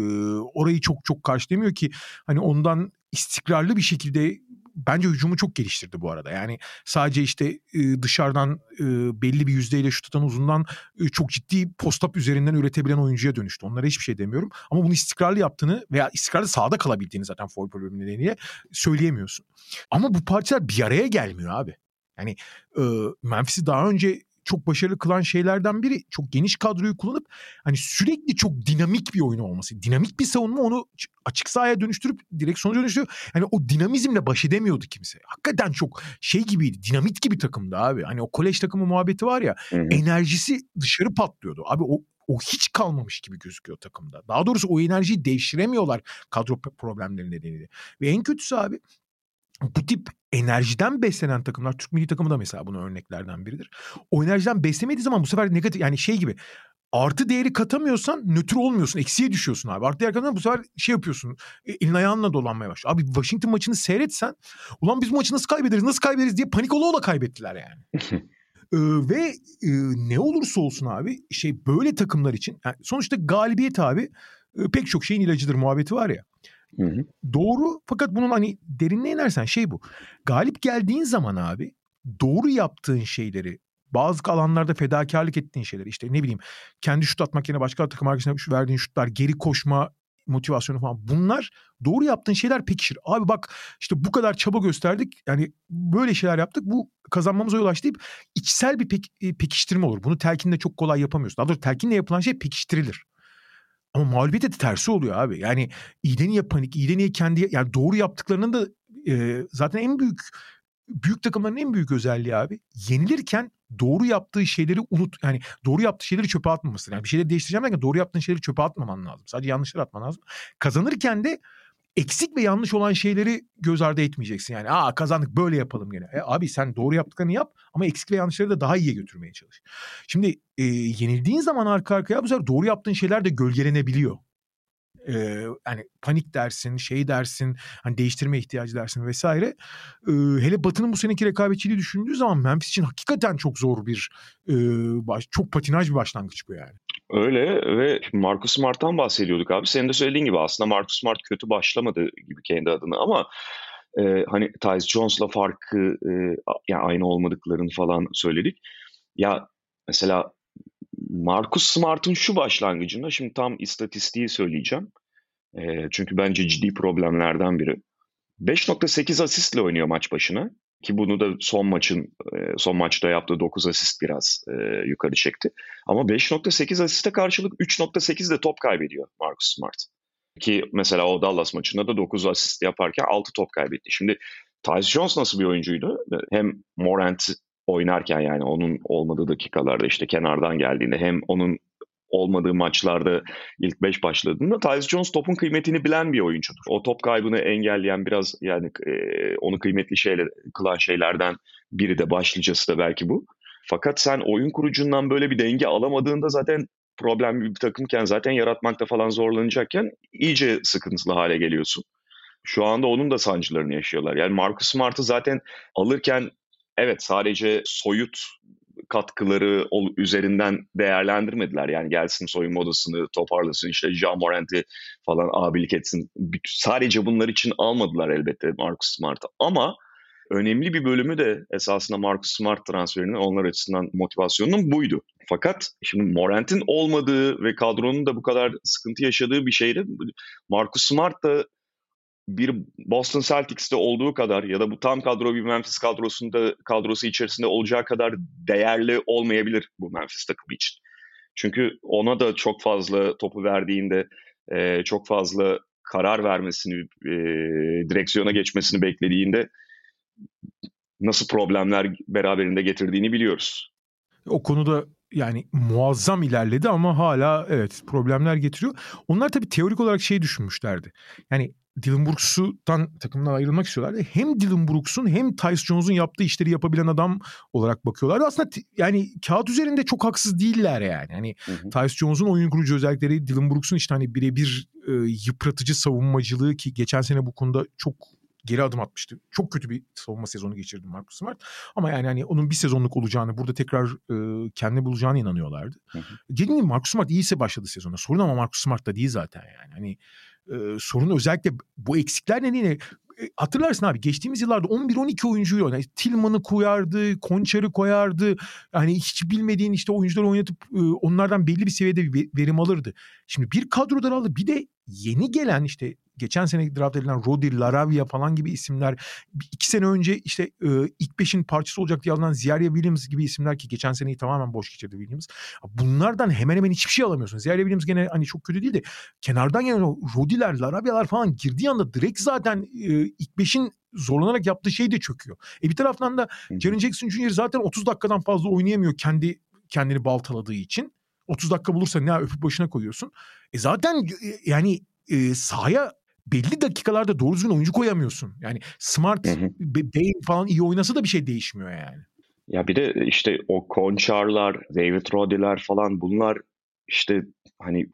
orayı çok çok karşılamıyor ki hani ondan istikrarlı bir şekilde bence hücumu çok geliştirdi bu arada. Yani sadece işte dışarıdan belli bir yüzdeyle şut atan uzundan çok ciddi post-up üzerinden üretebilen oyuncuya dönüştü. Onlara hiçbir şey demiyorum. Ama bunu istikrarlı yaptığını veya istikrarlı sahada kalabildiğini zaten foul problemi nedeniyle söyleyemiyorsun. Ama bu parçalar bir araya gelmiyor abi. Yani Memphis'i daha önce çok başarılı kılan şeylerden biri çok geniş kadroyu kullanıp hani sürekli çok dinamik bir oyun olması. Dinamik bir savunma onu açık sahaya dönüştürüp direkt sonuca dönüştürüyor. Yani o dinamizmle baş edemiyordu kimse. Hakikaten çok şey gibiydi. Dinamit gibi takımdı abi. Hani o kolej takımı muhabbeti var ya. Hı hı. Enerjisi dışarı patlıyordu. Abi o o hiç kalmamış gibi gözüküyor takımda. Daha doğrusu o enerjiyi devşiremiyorlar kadro problemleri nedeniyle. Ve en kötüsü abi bu tip enerjiden beslenen takımlar Türk milli takımı da mesela buna örneklerden biridir. O enerjiden beslemediği zaman bu sefer negatif yani şey gibi artı değeri katamıyorsan nötr olmuyorsun. Eksiye düşüyorsun abi. Artı değer katamıyorsan bu sefer şey yapıyorsun. E, elin ayağınla dolanmaya başlıyor. Abi Washington maçını seyretsen ulan biz bu maçı nasıl kaybederiz nasıl kaybederiz diye panik ola ola kaybettiler yani. ee, ve e, ne olursa olsun abi şey böyle takımlar için yani sonuçta galibiyet abi e, pek çok şeyin ilacıdır muhabbeti var ya. Hı hı. Doğru fakat bunun hani derinliğe inersen şey bu. Galip geldiğin zaman abi doğru yaptığın şeyleri bazı alanlarda fedakarlık ettiğin şeyler işte ne bileyim kendi şut atmak yerine başka takım arkadaşına verdiğin şutlar geri koşma motivasyonu falan bunlar doğru yaptığın şeyler pekişir. Abi bak işte bu kadar çaba gösterdik yani böyle şeyler yaptık bu kazanmamıza yol açtı deyip içsel bir pek, e, pekiştirme olur. Bunu telkinle çok kolay yapamıyorsun. Daha doğrusu telkinle yapılan şey pekiştirilir. Ama mağlubiyet de tersi oluyor abi. Yani iyiden iyiye panik, iyiden iyiye kendi yani doğru yaptıklarının da e, zaten en büyük büyük takımların en büyük özelliği abi yenilirken doğru yaptığı şeyleri unut yani doğru yaptığı şeyleri çöpe atmaması. Yani bir şeyleri değiştireceğim derken doğru yaptığın şeyleri çöpe atmaman lazım. Sadece yanlışları atman lazım. Kazanırken de eksik ve yanlış olan şeyleri göz ardı etmeyeceksin. Yani aa kazandık böyle yapalım gene. E, abi sen doğru yaptıklarını yap ama eksik ve yanlışları da daha iyiye götürmeye çalış. Şimdi e, yenildiğin zaman arka arkaya bu sefer doğru yaptığın şeyler de gölgelenebiliyor. E, yani panik dersin, şey dersin, hani değiştirme ihtiyacı dersin vesaire. E, hele Batı'nın bu seneki rekabetçiliği düşündüğü zaman Memphis için hakikaten çok zor bir, e, baş, çok patinaj bir başlangıç bu yani. Öyle ve Marcus Smart'tan bahsediyorduk abi. Senin de söylediğin gibi aslında Marcus Smart kötü başlamadı gibi kendi adına ama e, hani Tyus Jones'la farkı e, yani aynı olmadıklarını falan söyledik. Ya mesela Marcus Smart'ın şu başlangıcında şimdi tam istatistiği söyleyeceğim. E, çünkü bence ciddi problemlerden biri. 5.8 asistle oynuyor maç başına. Ki bunu da son maçın son maçta yaptığı 9 asist biraz e, yukarı çekti. Ama 5.8 asiste karşılık 3.8 de top kaybediyor Marcus Smart. Ki mesela o Dallas maçında da 9 asist yaparken 6 top kaybetti. Şimdi Tyus Jones nasıl bir oyuncuydu? Hem Morant oynarken yani onun olmadığı dakikalarda işte kenardan geldiğinde hem onun olmadığı maçlarda ilk 5 başladığında Tyus Jones topun kıymetini bilen bir oyuncudur. O top kaybını engelleyen biraz yani e, onu kıymetli şeyler kılan şeylerden biri de başlıcası da belki bu. Fakat sen oyun kurucundan böyle bir denge alamadığında zaten problemli bir takımken zaten yaratmakta falan zorlanacakken iyice sıkıntılı hale geliyorsun. Şu anda onun da sancılarını yaşıyorlar. Yani Marcus Smart'ı zaten alırken evet sadece soyut katkıları üzerinden değerlendirmediler. Yani gelsin soyunma odasını toparlasın işte Jean Morant'i falan abilik etsin. Sadece bunlar için almadılar elbette Marcus Smart'ı. Ama önemli bir bölümü de esasında Marcus Smart transferinin onlar açısından motivasyonunun buydu. Fakat şimdi Morant'in olmadığı ve kadronun da bu kadar sıkıntı yaşadığı bir şeyde Marcus Smart da bir Boston Celtics'te olduğu kadar ya da bu tam kadro bir Memphis kadrosunda kadrosu içerisinde olacağı kadar değerli olmayabilir bu Memphis takımı için. Çünkü ona da çok fazla topu verdiğinde e, çok fazla karar vermesini, e, direksiyona geçmesini beklediğinde nasıl problemler beraberinde getirdiğini biliyoruz. O konuda yani muazzam ilerledi ama hala evet problemler getiriyor. Onlar tabii teorik olarak şey düşünmüşlerdi. Yani Dylan Brooks'tan takımdan ayrılmak istiyorlardı. Hem Dylan Brooks'un hem Tyus Jones'un yaptığı işleri yapabilen adam olarak bakıyorlardı. Aslında yani kağıt üzerinde çok haksız değiller yani. Hani Tyus Jones'un oyun kurucu özellikleri Dylan Brooks'un işte hani birebir e, yıpratıcı savunmacılığı ki geçen sene bu konuda çok geri adım atmıştı. Çok kötü bir savunma sezonu geçirdi Marcus Smart. Ama yani hani onun bir sezonluk olacağını, burada tekrar e, kendi bulacağını inanıyorlardı. Dediğim gibi Marcus Smart iyiyse başladı sezona. Sorun ama Marcus Smart da değil zaten yani. Hani e, sorun özellikle bu eksikler nedeniyle hatırlarsın abi geçtiğimiz yıllarda 11-12 oyuncuyu yani Tillman'ı koyardı, Konçar'ı koyardı. Yani hiç bilmediğin işte oyuncuları oynatıp onlardan belli bir seviyede bir verim alırdı. Şimdi bir kadro daraldı bir de yeni gelen işte geçen sene draft edilen Rodi, Laravia falan gibi isimler iki sene önce işte e, ilk beşin parçası olacak diye alınan Ziyaria Williams gibi isimler ki geçen seneyi tamamen boş geçirdi Williams. Bunlardan hemen hemen hiçbir şey alamıyorsun. Ziyaria Williams gene hani çok kötü değil de kenardan gelen Rodi'ler, Laravia'lar falan girdiği anda direkt zaten e, ilk beşin zorlanarak yaptığı şey de çöküyor. E bir taraftan da Jaren Jackson Jr. zaten 30 dakikadan fazla oynayamıyor kendi kendini baltaladığı için. 30 dakika bulursa ne öpüp başına koyuyorsun. E zaten e, yani e, sahaya belli dakikalarda doğru düzgün oyuncu koyamıyorsun. Yani Smart, Bale falan iyi oynasa da bir şey değişmiyor yani. Ya bir de işte o Konçarlar, David Roddy'ler falan bunlar işte hani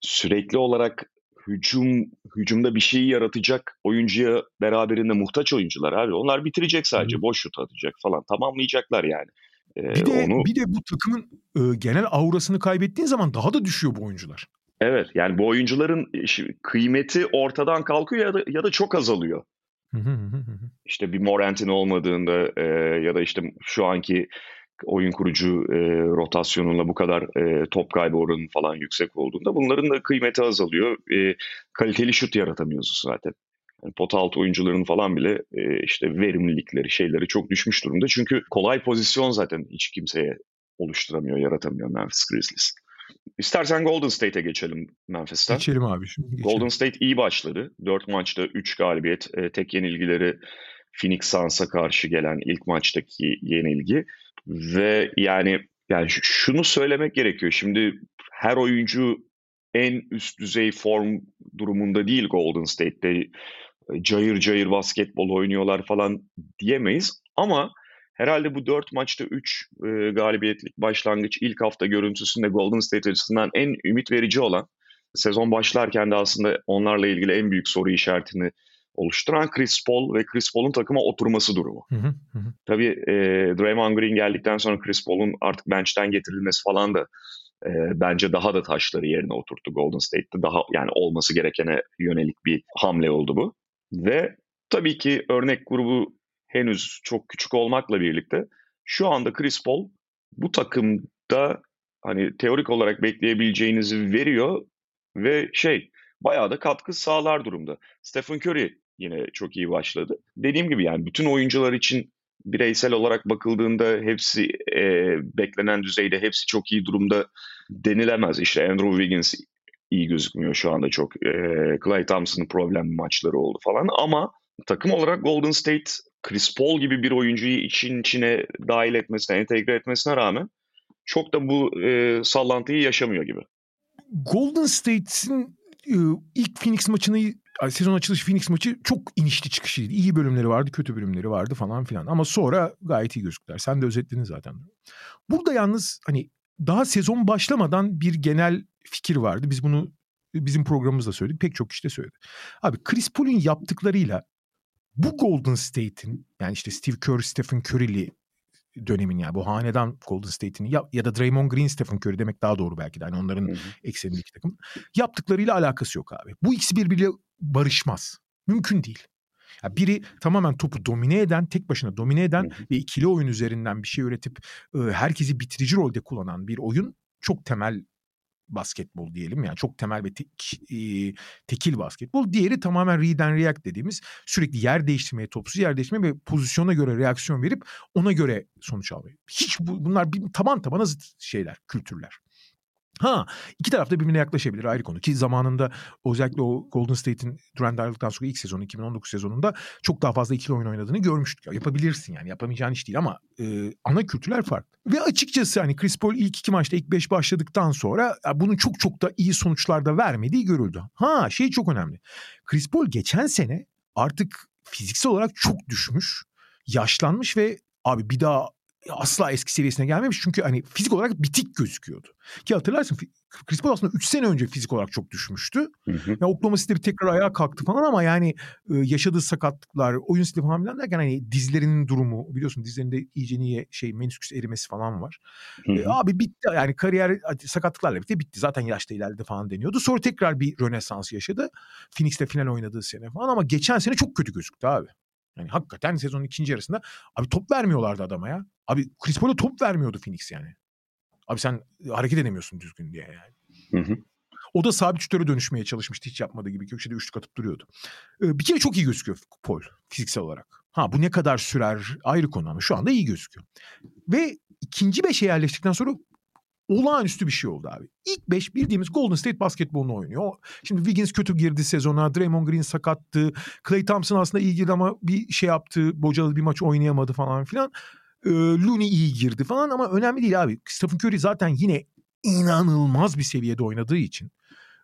sürekli olarak hücum hücumda bir şey yaratacak oyuncuya beraberinde muhtaç oyuncular abi. Onlar bitirecek sadece, Hı. boş şut atacak falan. Tamamlayacaklar yani. Ee, bir de onu... bir de bu takımın e, genel aurasını kaybettiğin zaman daha da düşüyor bu oyuncular. Evet yani bu oyuncuların kıymeti ortadan kalkıyor ya da, ya da çok azalıyor. İşte bir Morant'in olmadığında e, ya da işte şu anki oyun kurucu e, rotasyonunla bu kadar e, top kaybı oranı falan yüksek olduğunda bunların da kıymeti azalıyor. E, kaliteli şut yaratamıyorsun zaten. Yani pot altı oyuncuların falan bile e, işte verimlilikleri şeyleri çok düşmüş durumda. Çünkü kolay pozisyon zaten hiç kimseye oluşturamıyor, yaratamıyor Memphis Grizzlies. İstersen Golden State'e geçelim Memphis'ten. Geçelim abi. Şimdi geçelim. Golden State iyi başladı. 4 maçta 3 galibiyet. E, tek yenilgileri Phoenix Suns'a karşı gelen ilk maçtaki yenilgi. Ve yani yani şunu söylemek gerekiyor. Şimdi her oyuncu en üst düzey form durumunda değil Golden State'te. Cayır cayır basketbol oynuyorlar falan diyemeyiz. Ama Herhalde bu dört maçta üç e, galibiyetlik başlangıç ilk hafta görüntüsünde Golden State açısından en ümit verici olan sezon başlarken de aslında onlarla ilgili en büyük soru işaretini oluşturan Chris Paul ve Chris Paul'un takıma oturması durumu. Hı hı hı. Tabii e, Draymond Green geldikten sonra Chris Paul'un artık bench'ten getirilmesi falan da e, bence daha da taşları yerine oturttu Golden State'te. Daha yani olması gerekene yönelik bir hamle oldu bu. Ve tabii ki örnek grubu henüz çok küçük olmakla birlikte şu anda Chris Paul bu takımda hani teorik olarak bekleyebileceğinizi veriyor ve şey bayağı da katkı sağlar durumda. Stephen Curry yine çok iyi başladı. Dediğim gibi yani bütün oyuncular için bireysel olarak bakıldığında hepsi e, beklenen düzeyde hepsi çok iyi durumda denilemez. İşte Andrew Wiggins iyi gözükmüyor şu anda çok. E, Clay Thompson'ın problem maçları oldu falan ama takım olarak Golden State Chris Paul gibi bir oyuncuyu için içine dahil etmesine, entegre etmesine rağmen çok da bu e, sallantıyı yaşamıyor gibi. Golden State'in ilk Phoenix maçını sezon açılış Phoenix maçı çok inişli çıkışlıydı. İyi bölümleri vardı, kötü bölümleri vardı falan filan. Ama sonra gayet iyi gözüktüler. Sen de özetledin zaten. Burada yalnız hani daha sezon başlamadan bir genel fikir vardı. Biz bunu bizim programımızda söyledik. Pek çok işte söyledi. Abi Chris Paul'un yaptıklarıyla bu Golden State'in yani işte Steve Kerr, Stephen Curry'li dönemin yani bu hanedan Golden State'in ya, ya da Draymond Green, Stephen Curry demek daha doğru belki de. Hani onların hı eksenindeki takım. Yaptıklarıyla alakası yok abi. Bu ikisi birbiriyle barışmaz. Mümkün değil. Yani biri tamamen topu domine eden, tek başına domine eden hı ve ikili oyun üzerinden bir şey üretip e, herkesi bitirici rolde kullanan bir oyun çok temel basketbol diyelim yani çok temel ve tek, e, tekil basketbol. Diğeri tamamen read and react dediğimiz sürekli yer değiştirmeye, topsuz yer değiştirmeye ve pozisyona göre reaksiyon verip ona göre sonuç almayı. Hiç bu, bunlar bir, taban tabana zıt şeyler, kültürler. Ha iki tarafta birbirine yaklaşabilir ayrı konu ki zamanında özellikle o Golden State'in Durant ayrıldıktan sonra ilk sezonu 2019 sezonunda çok daha fazla ikili oyun oynadığını görmüştük. Ya, yapabilirsin yani yapamayacağın iş değil ama e, ana kültürler farklı. Ve açıkçası hani Chris Paul ilk iki maçta ilk beş başladıktan sonra ya, bunun çok çok da iyi sonuçlar da vermediği görüldü. Ha şey çok önemli. Chris Paul geçen sene artık fiziksel olarak çok düşmüş, yaşlanmış ve abi bir daha asla eski seviyesine gelmemiş. Çünkü hani fizik olarak bitik gözüküyordu. Ki hatırlarsın Chris Paul aslında 3 sene önce fizik olarak çok düşmüştü. Hı hı. Yani Oklahoma City'de bir tekrar ayağa kalktı falan ama yani yaşadığı sakatlıklar, oyun stili falan filan derken hani dizlerinin durumu biliyorsun dizlerinde iyice niye şey menisküs erimesi falan var. Hı hı. E, abi bitti yani kariyer sakatlıklarla bitti bitti. Zaten yaşta ilerledi falan deniyordu. Sonra tekrar bir rönesans yaşadı. Phoenix'te final oynadığı sene falan ama geçen sene çok kötü gözüktü abi. Yani hakikaten sezonun ikinci yarısında abi top vermiyorlardı adama ya. Abi Chris Paul'a top vermiyordu Phoenix yani. Abi sen hareket edemiyorsun düzgün diye yani. Hı hı. O da sabit şutöre dönüşmeye çalışmıştı hiç yapmadığı gibi. Köşede üçlük atıp duruyordu. Ee, bir kere çok iyi gözüküyor Paul fiziksel olarak. Ha bu ne kadar sürer ayrı konu ama şu anda iyi gözüküyor. Ve ikinci beşe yerleştikten sonra olağanüstü bir şey oldu abi. İlk beş bildiğimiz Golden State basketbolunu oynuyor. Şimdi Wiggins kötü girdi sezona. Draymond Green sakattı. Clay Thompson aslında iyi girdi ama bir şey yaptı. Bocalı bir maç oynayamadı falan filan. Ee, Looney iyi girdi falan ama önemli değil abi. Stephen Curry zaten yine inanılmaz bir seviyede oynadığı için.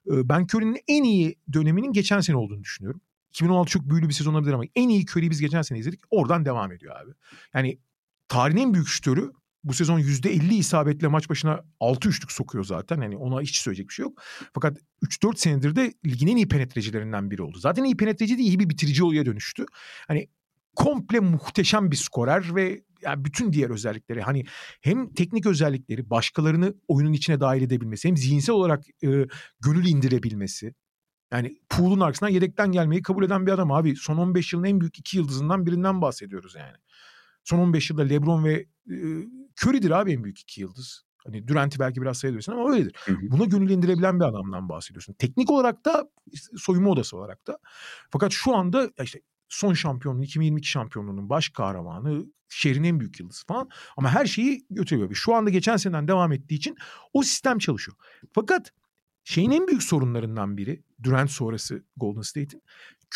E, ben Curry'nin en iyi döneminin geçen sene olduğunu düşünüyorum. 2016 çok büyülü bir sezon olabilir ama en iyi Curry'i biz geçen sene izledik. Oradan devam ediyor abi. Yani tarihin en büyük şütörü bu sezon %50 isabetle maç başına 6 üçlük sokuyor zaten. Hani ona hiç söyleyecek bir şey yok. Fakat 3-4 senedir de ligin en iyi penetrecilerinden biri oldu. Zaten iyi penetreci de iyi bir bitirici oluya dönüştü. Hani komple muhteşem bir skorer ve yani bütün diğer özellikleri hani hem teknik özellikleri başkalarını oyunun içine dahil edebilmesi hem zihinsel olarak e, gönül indirebilmesi. Yani pool'un arkasından yedekten gelmeyi kabul eden bir adam abi. Son 15 yılın en büyük iki yıldızından birinden bahsediyoruz yani. Son 15 yılda LeBron ve e, Curry'dir abi en büyük iki yıldız. Hani Durant'i belki biraz sayabilirsin ama öyledir. Hı hı. Buna gönül indirebilen bir adamdan bahsediyorsun. Teknik olarak da soyunma odası olarak da. Fakat şu anda işte son şampiyonluğun 2022 şampiyonluğunun baş kahramanı şehrin en büyük yıldızı falan ama her şeyi götürüyor. Şu anda geçen seneden devam ettiği için o sistem çalışıyor. Fakat şeyin en büyük sorunlarından biri Durant sonrası Golden State'in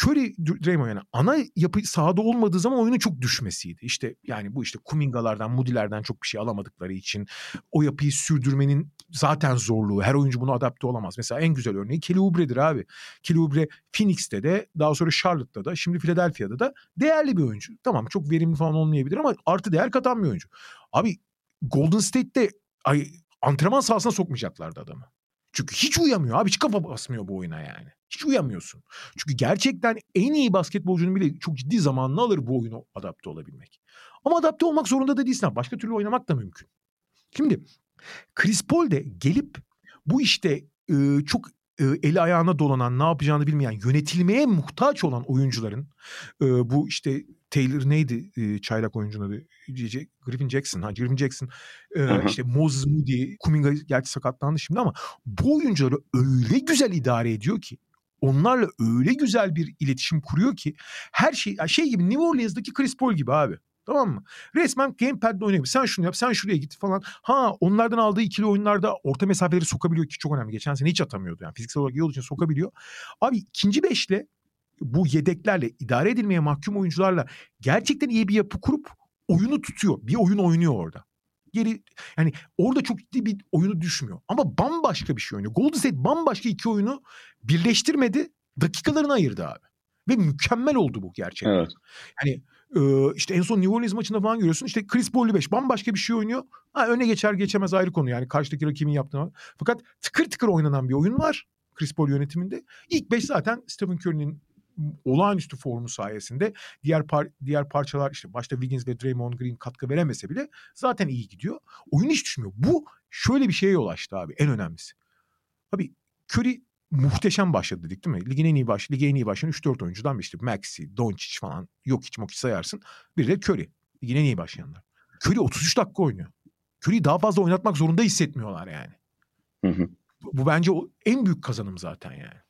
Curry, Draymond yani ana yapı sahada olmadığı zaman oyunun çok düşmesiydi. İşte yani bu işte Kumingalardan, Moody'lerden çok bir şey alamadıkları için o yapıyı sürdürmenin zaten zorluğu. Her oyuncu bunu adapte olamaz. Mesela en güzel örneği Kelly Oubre'dir abi. Kelly Oubre Phoenix'te de daha sonra Charlotte'da da şimdi Philadelphia'da da değerli bir oyuncu. Tamam çok verimli falan olmayabilir ama artı değer katan bir oyuncu. Abi Golden State'te ay, antrenman sahasına sokmayacaklardı adamı. Çünkü hiç uyamıyor abi hiç kafa basmıyor bu oyuna yani. Hiç uyamıyorsun. Çünkü gerçekten en iyi basketbolcunun bile çok ciddi zamanını alır bu oyunu adapte olabilmek. Ama adapte olmak zorunda da değilsin. Başka türlü oynamak da mümkün. Şimdi Chris Paul de gelip bu işte e, çok e, eli ayağına dolanan, ne yapacağını bilmeyen, yönetilmeye muhtaç olan oyuncuların e, bu işte Taylor neydi e, çaylak oyuncunun adı? Griffin Jackson. Ha Griffin Jackson e, işte Moses Moody, Kuminga gerçi sakatlandı şimdi ama bu oyuncuları öyle güzel idare ediyor ki onlarla öyle güzel bir iletişim kuruyor ki her şey şey gibi New Orleans'daki Chris Paul gibi abi. Tamam mı? Resmen gamepad'le oynuyor. Sen şunu yap, sen şuraya git falan. Ha onlardan aldığı ikili oyunlarda orta mesafeleri sokabiliyor ki çok önemli. Geçen sene hiç atamıyordu yani. Fiziksel olarak iyi olduğu için sokabiliyor. Abi ikinci beşle bu yedeklerle idare edilmeye mahkum oyuncularla gerçekten iyi bir yapı kurup oyunu tutuyor. Bir oyun oynuyor orada. geri yani orada çok ciddi bir oyunu düşmüyor. Ama bambaşka bir şey oynuyor. Golden State bambaşka iki oyunu birleştirmedi. Dakikalarını ayırdı abi. Ve mükemmel oldu bu gerçekten. Evet. Yani e, işte en son New Orleans maçında falan görüyorsun. İşte Chris Paul'lu 5 bambaşka bir şey oynuyor. Ha, öne geçer geçemez ayrı konu yani. Karşıdaki rakibin yaptığı. Fakat tıkır tıkır oynanan bir oyun var. Chris Paul yönetiminde. İlk 5 zaten Stephen Curry'nin olağanüstü formu sayesinde diğer par diğer parçalar işte başta Wiggins ve Draymond Green katkı veremese bile zaten iyi gidiyor. Oyun hiç düşmüyor. Bu şöyle bir şeye yol açtı abi en önemlisi. Abi Curry muhteşem başladı dedik değil mi? Ligin en iyi baş, lige en iyi başlayan 3-4 oyuncudan bir işte Maxi, Doncic falan yok hiç mokiç sayarsın. Bir de Curry. Ligin en iyi başlayanlar. Curry 33 dakika oynuyor. Curry'i daha fazla oynatmak zorunda hissetmiyorlar yani. Hı hı. Bu, bu bence o en büyük kazanım zaten yani.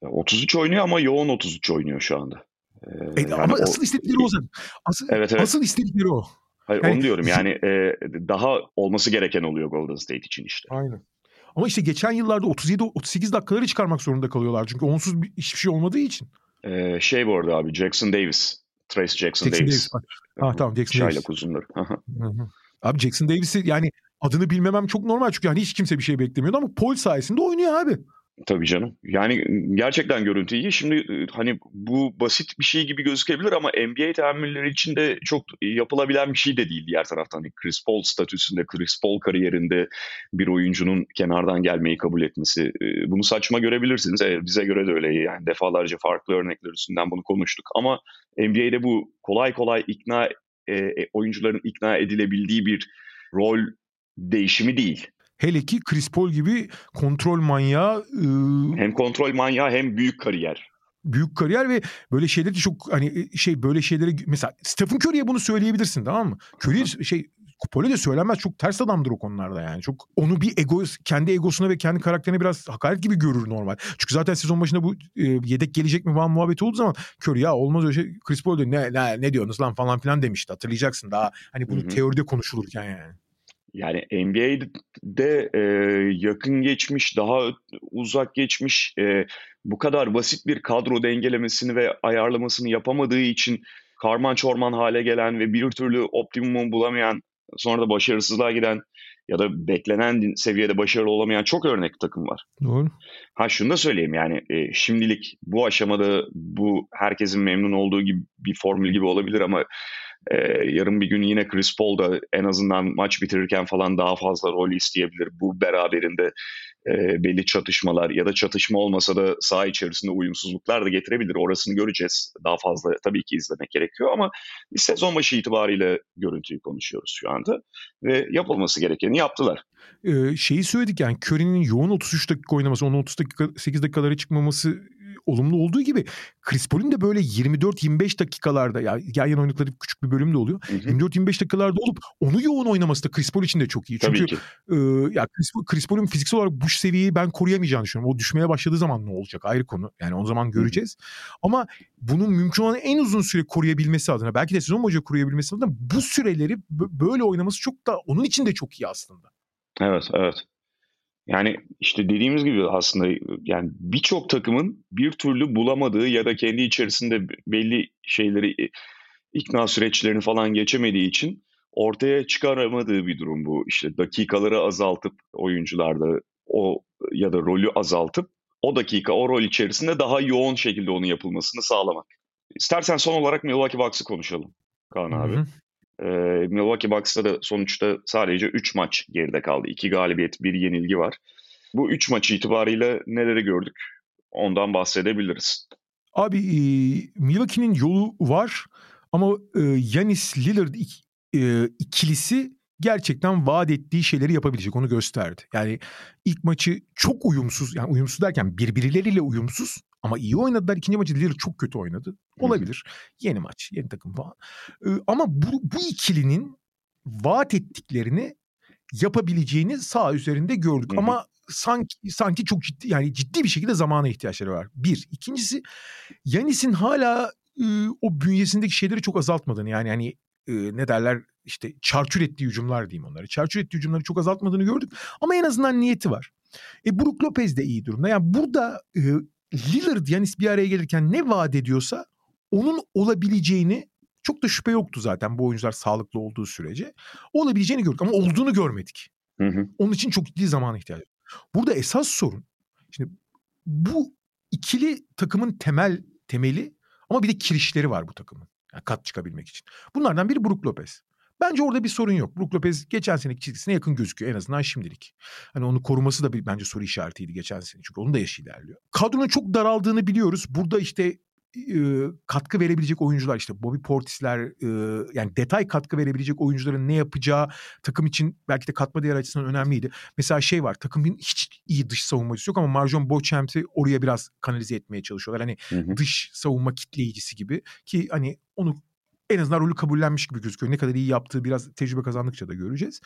33 oynuyor ama yoğun 33 oynuyor şu anda. Ee, e, ama o, asıl istedikleri o zaten. Asıl, evet, evet. asıl istedikleri o. Hayır yani, onu diyorum yani e, daha olması gereken oluyor Golden State için işte. Aynen. Ama işte geçen yıllarda 37-38 dakikaları çıkarmak zorunda kalıyorlar. Çünkü onsuz bir, hiçbir şey olmadığı için. Ee, şey bu arada abi Jackson Davis. Trace Jackson, Jackson Davis. Davis. Ha tamam Jackson Çaylak Davis. uzunları. abi Jackson Davis'i yani adını bilmemem çok normal çünkü hani hiç kimse bir şey beklemiyordu ama Paul sayesinde oynuyor abi. Tabii canım. Yani gerçekten görüntü iyi. Şimdi hani bu basit bir şey gibi gözükebilir ama NBA tahammülleri için de çok yapılabilen bir şey de değil diğer taraftan. Hani Chris Paul statüsünde, Chris Paul kariyerinde bir oyuncunun kenardan gelmeyi kabul etmesi. Bunu saçma görebilirsiniz. Bize göre de öyle yani defalarca farklı örnekler üstünden bunu konuştuk. Ama NBA'de bu kolay kolay ikna oyuncuların ikna edilebildiği bir rol değişimi değil. Hele ki Chris Paul gibi kontrol manyağı. Iı, hem kontrol manyağı hem büyük kariyer. Büyük kariyer ve böyle şeyleri de çok hani şey böyle şeyleri mesela Stephen Curry'e bunu söyleyebilirsin tamam mı? Curry şey Paul'e de söylenmez çok ters adamdır o konularda yani. Çok onu bir ego kendi egosuna ve kendi karakterine biraz hakaret gibi görür normal. Çünkü zaten sezon başında bu e, yedek gelecek mi falan muhabbeti olduğu zaman Curry ya olmaz öyle şey. Chris Paul diyor ne, ne, ne diyorsunuz lan falan filan demişti hatırlayacaksın daha hani bunu Hı-hı. teoride konuşulurken yani. Yani NBA'de e, yakın geçmiş, daha uzak geçmiş, e, bu kadar basit bir kadro dengelemesini ve ayarlamasını yapamadığı için karman çorman hale gelen ve bir türlü optimumu bulamayan, sonra da başarısızlığa giden ya da beklenen seviyede başarılı olamayan çok örnek takım var. Doğru. Ha şunu da söyleyeyim yani e, şimdilik bu aşamada bu herkesin memnun olduğu gibi bir formül gibi olabilir ama ee, yarın bir gün yine Chris Paul da en azından maç bitirirken falan daha fazla rol isteyebilir. Bu beraberinde e, belli çatışmalar ya da çatışma olmasa da saha içerisinde uyumsuzluklar da getirebilir. Orasını göreceğiz. Daha fazla tabii ki izlemek gerekiyor ama sezon başı itibariyle görüntüyü konuşuyoruz şu anda. Ve yapılması gerekeni yaptılar. Ee, şeyi söyledik yani Curry'nin yoğun 33 dakika oynaması, onun 30 dakika 8 dakikalara çıkmaması olumlu olduğu gibi Chris Paul'un de böyle 24-25 dakikalarda ya yan yana oynadıkları küçük bir bölüm de oluyor. 24-25 dakikalarda olup onu yoğun oynaması da Chris Paul için de çok iyi. Çünkü e, ya Chris, Chris Paul'un fiziksel olarak bu seviyeyi ben koruyamayacağını düşünüyorum. O düşmeye başladığı zaman ne olacak ayrı konu. Yani o zaman göreceğiz. Hı-hı. Ama bunun mümkün olan en uzun süre koruyabilmesi adına belki de sezon boyunca koruyabilmesi adına bu süreleri böyle oynaması çok da onun için de çok iyi aslında. Evet, evet. Yani işte dediğimiz gibi aslında yani birçok takımın bir türlü bulamadığı ya da kendi içerisinde belli şeyleri ikna süreçlerini falan geçemediği için ortaya çıkaramadığı bir durum bu. İşte dakikaları azaltıp oyuncularda o ya da rolü azaltıp o dakika o rol içerisinde daha yoğun şekilde onun yapılmasını sağlamak. İstersen son olarak Milwaukee Bucks'ı konuşalım Kaan abi. Hı hı. Ee, Milwaukee Bucks'ta da sonuçta sadece 3 maç geride kaldı. 2 galibiyet, 1 yenilgi var. Bu 3 maç itibariyle neleri gördük? Ondan bahsedebiliriz. Abi e, Milwaukee'nin yolu var ama e, Yanis Lillard e, ikilisi gerçekten vaat ettiği şeyleri yapabilecek onu gösterdi. Yani ilk maçı çok uyumsuz yani uyumsuz derken birbirleriyle uyumsuz ama iyi oynadılar. İkinci maçı Lillard çok kötü oynadı. Olabilir. Hı. Yeni maç, yeni takım falan. Ee, ama bu, bu ikilinin vaat ettiklerini yapabileceğini sağ üzerinde gördük. Hı. Ama sanki sanki çok ciddi yani ciddi bir şekilde zamana ihtiyaçları var. Bir. İkincisi Yanis'in hala e, o bünyesindeki şeyleri çok azaltmadığını yani hani e, ne derler işte çarçur ettiği hücumlar diyeyim onları. Çarçur ettiği hücumları çok azaltmadığını gördük ama en azından niyeti var. E Brook Lopez de iyi durumda. Yani burada e, Lillard Yanis bir araya gelirken ne vaat ediyorsa onun olabileceğini Çok da şüphe yoktu zaten bu oyuncular sağlıklı olduğu sürece. Olabileceğini gördük ama olduğunu görmedik. Hı hı. Onun için çok ciddi zamana ihtiyacı var. Burada esas sorun şimdi bu ikili takımın temel temeli ama bir de kirişleri var bu takımın. Yani kat çıkabilmek için. Bunlardan biri Brook Lopez. Bence orada bir sorun yok. Brook Lopez geçen seneki çizgisine yakın gözüküyor en azından şimdilik. Hani onu koruması da bir bence soru işaretiydi geçen sene. Çünkü onun da yaşı ilerliyor. Kadronun çok daraldığını biliyoruz. Burada işte e, katkı verebilecek oyuncular işte Bobby Portis'ler e, yani detay katkı verebilecek oyuncuların ne yapacağı takım için belki de katma değer açısından önemliydi. Mesela şey var takımın hiç iyi dış savunmacısı yok ama Marjon Beauchamp'i oraya biraz kanalize etmeye çalışıyorlar. Hani Hı hı. dış savunma kitleyicisi gibi ki hani onu en azından rolü kabullenmiş gibi gözüküyor. Ne kadar iyi yaptığı biraz tecrübe kazandıkça da göreceğiz.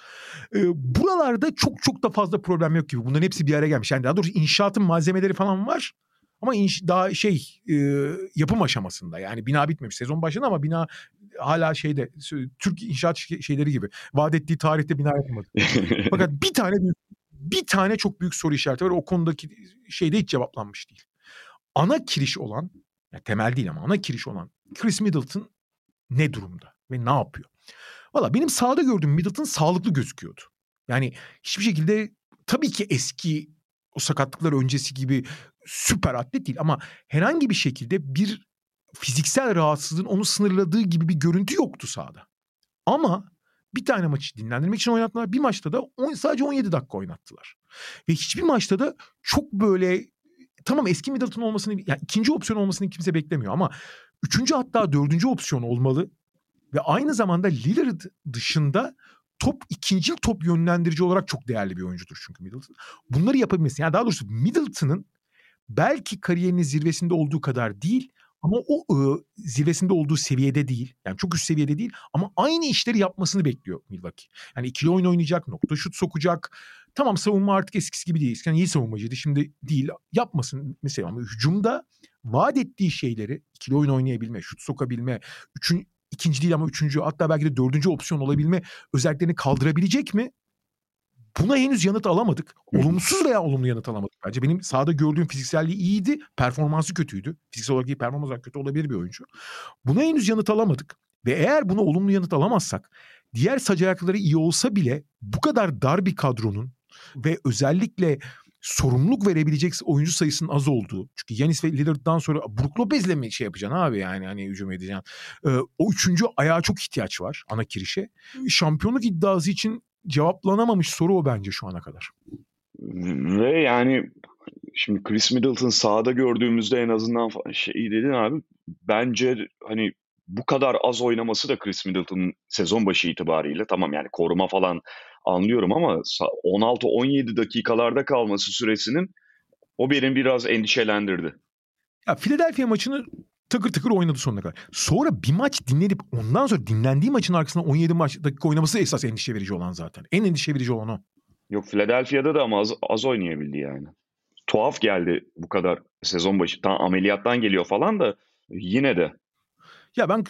Ee, buralarda çok çok da fazla problem yok gibi. Bunların hepsi bir araya gelmiş. Yani daha doğrusu inşaatın malzemeleri falan var. Ama inş, daha şey e, yapım aşamasında yani bina bitmemiş sezon başında ama bina hala şeyde Türk inşaat şeyleri gibi vaat ettiği tarihte bina yapılmadı. Fakat bir tane bir tane çok büyük soru işareti var. O konudaki şeyde hiç cevaplanmış değil. Ana kiriş olan, ya temel değil ama ana kiriş olan Chris Middleton ne durumda ve ne yapıyor? Valla benim sahada gördüğüm Middleton sağlıklı gözüküyordu. Yani hiçbir şekilde tabii ki eski o sakatlıklar öncesi gibi süper atlet değil ama herhangi bir şekilde bir fiziksel rahatsızlığın onu sınırladığı gibi bir görüntü yoktu sahada. Ama bir tane maçı dinlendirmek için oynattılar. Bir maçta da on, sadece 17 dakika oynattılar. Ve hiçbir maçta da çok böyle tamam eski Middleton olmasını yani ikinci opsiyon olmasını kimse beklemiyor ama üçüncü hatta dördüncü opsiyon olmalı. Ve aynı zamanda Lillard dışında top ikinci top yönlendirici olarak çok değerli bir oyuncudur çünkü Middleton. Bunları yapabilmesi yani daha doğrusu Middleton'ın belki kariyerinin zirvesinde olduğu kadar değil ama o ıı, zirvesinde olduğu seviyede değil. Yani çok üst seviyede değil ama aynı işleri yapmasını bekliyor Milwaukee. Yani ikili oyun oynayacak, nokta şut sokacak. Tamam savunma artık eskisi gibi değil. Eskiden iyi savunmacıydı şimdi değil. Yapmasın mesela ama hücumda vaat ettiği şeyleri ikili oyun oynayabilme, şut sokabilme, üçün, ikinci değil ama üçüncü hatta belki de dördüncü opsiyon olabilme özelliklerini kaldırabilecek mi? Buna henüz yanıt alamadık. Olumsuz veya olumlu yanıt alamadık bence. Benim sahada gördüğüm fizikselliği iyiydi. Performansı kötüydü. Fiziksel olarak iyi performans olarak kötü olabilir bir oyuncu. Buna henüz yanıt alamadık. Ve eğer buna olumlu yanıt alamazsak diğer sac ayakları iyi olsa bile bu kadar dar bir kadronun ve özellikle sorumluluk verebilecek oyuncu sayısının az olduğu. Çünkü Yanis ve Lillard'dan sonra Brook Lopez'le mi şey yapacaksın abi yani hani hücum edeceksin. Ee, o üçüncü ayağa çok ihtiyaç var ana kirişe. Şampiyonluk iddiası için cevaplanamamış soru o bence şu ana kadar. Ve yani şimdi Chris Middleton sahada gördüğümüzde en azından şey dedin abi bence hani bu kadar az oynaması da Chris Middleton'ın sezon başı itibariyle tamam yani koruma falan anlıyorum ama sa- 16-17 dakikalarda kalması süresinin o beni biraz endişelendirdi. Ya Philadelphia maçını tıkır tıkır oynadı sonuna kadar. Sonra bir maç dinlenip ondan sonra dinlendiği maçın arkasında 17 maç dakika oynaması esas endişe verici olan zaten. En endişe verici olan o. Yok Philadelphia'da da ama az, az oynayabildi yani. Tuhaf geldi bu kadar sezon başı. Tam ameliyattan geliyor falan da yine de. Ya ben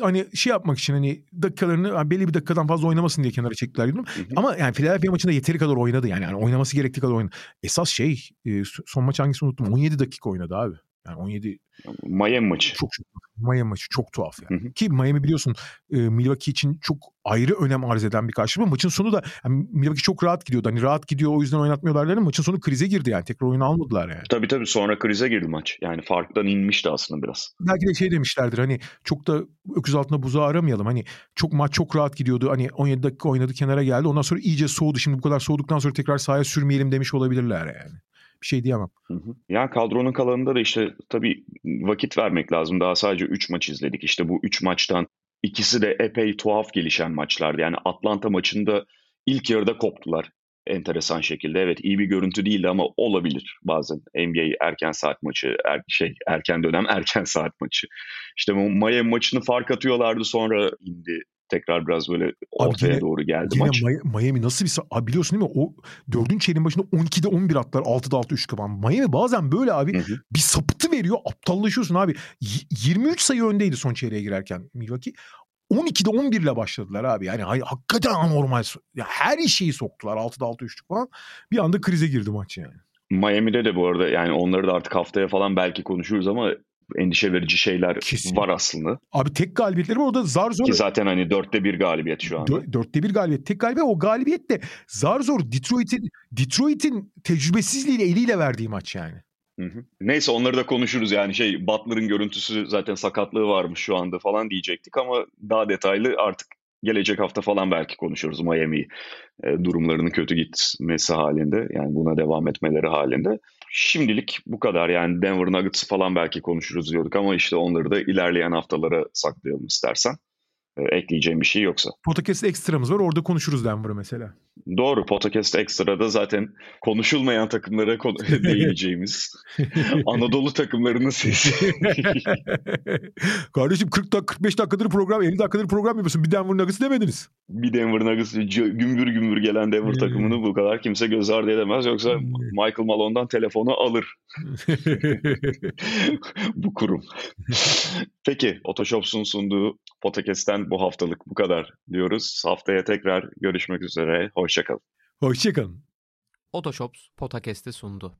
hani şey yapmak için hani dakikalarını yani belli bir dakikadan fazla oynamasın diye kenara çektiler dedim. Hı hı. Ama yani Philadelphia maçında yeteri kadar oynadı yani. yani oynaması gerektiği kadar oynadı. Esas şey e, son maç hangisi unuttum. 17 dakika oynadı abi. Yani 17 Miami maçı. çok Miami maçı çok tuhaf yani. Hı hı. Ki Miami biliyorsun e, Milwaukee için çok ayrı önem arz eden bir karşılaşma. Maçın sonu da yani Milwaukee çok rahat gidiyordu. Hani rahat gidiyor o yüzden oynatmıyorlar dedim. Maçın sonu krize girdi yani. Tekrar oyunu almadılar yani. Tabii tabii sonra krize girdi maç. Yani farktan inmişti aslında biraz. Belki de şey demişlerdir hani çok da öküz altında buzağı aramayalım. Hani çok maç çok rahat gidiyordu. Hani 17 dakika oynadı kenara geldi. Ondan sonra iyice soğudu. Şimdi bu kadar soğuduktan sonra tekrar sahaya sürmeyelim demiş olabilirler yani. Bir şey diyemem. Hı hı. Yani kadronun kalanında da işte tabii vakit vermek lazım. Daha sadece 3 maç izledik. İşte bu 3 maçtan ikisi de epey tuhaf gelişen maçlardı. Yani Atlanta maçında ilk yarıda koptular enteresan şekilde. Evet iyi bir görüntü değildi ama olabilir bazen. NBA erken saat maçı, er, şey erken dönem erken saat maçı. İşte bu Miami maçını fark atıyorlardı sonra indi. Tekrar biraz böyle ortaya yine- doğru geldi Yine maç. Mi- Miami nasıl bir... Abi biliyorsun değil mi? O dördüncü çeyreğin başında 12'de 11 attılar. 6'da 6 üçlük falan. Miami bazen böyle abi Hı hı. bir sapıtı veriyor. Aptallaşıyorsun abi. Y- 23 sayı öndeydi son çeyreğe girerken Milwaukee. 12'de 11 ile başladılar abi. Yani hay- hakikaten anormal. Ya her şeyi soktular. 6'da 6 üçlük falan. Bir anda krize girdi maç yani. Miami'de de bu arada yani onları da artık haftaya falan belki konuşuruz ama endişe verici şeyler Kesin. var aslında. Abi tek galibiyetleri var orada zar zor. Ki zaten hani dörtte bir galibiyet şu anda. Dö- Dörtte bir galibiyet. Tek galibiyet o galibiyet de zar zor Detroit'in Detroit'in tecrübesizliğiyle eliyle verdiği maç yani. Hı hı. Neyse onları da konuşuruz yani şey Butler'ın görüntüsü zaten sakatlığı varmış şu anda falan diyecektik ama daha detaylı artık gelecek hafta falan belki konuşuruz Miami e, durumlarının kötü gitmesi halinde yani buna devam etmeleri halinde. Şimdilik bu kadar yani Denver Nuggets falan belki konuşuruz diyorduk ama işte onları da ilerleyen haftalara saklayalım istersen. E, ekleyeceğim bir şey yoksa. Podcast ekstramız var orada konuşuruz Denver'ı mesela. Doğru Podcast Extra'da zaten konuşulmayan takımlara konu- değineceğimiz Anadolu takımlarının sesi. Kardeşim 40 dakika 45 dakikadır program 50 dakikadır program yapıyorsun. Bir Denver Nuggets demediniz. bir Denver Nuggets gümbür gümbür gelen Denver Hmm. takımını bu kadar kimse göz ardı edemez. Yoksa Hmm. Michael Malone'dan telefonu alır bu kurum. Peki Otoshops'un sunduğu podcast'ten bu haftalık bu kadar diyoruz. Haftaya tekrar görüşmek üzere. Hoşçakalın. Hoşçakalın. Otoshops Podcast'i sundu.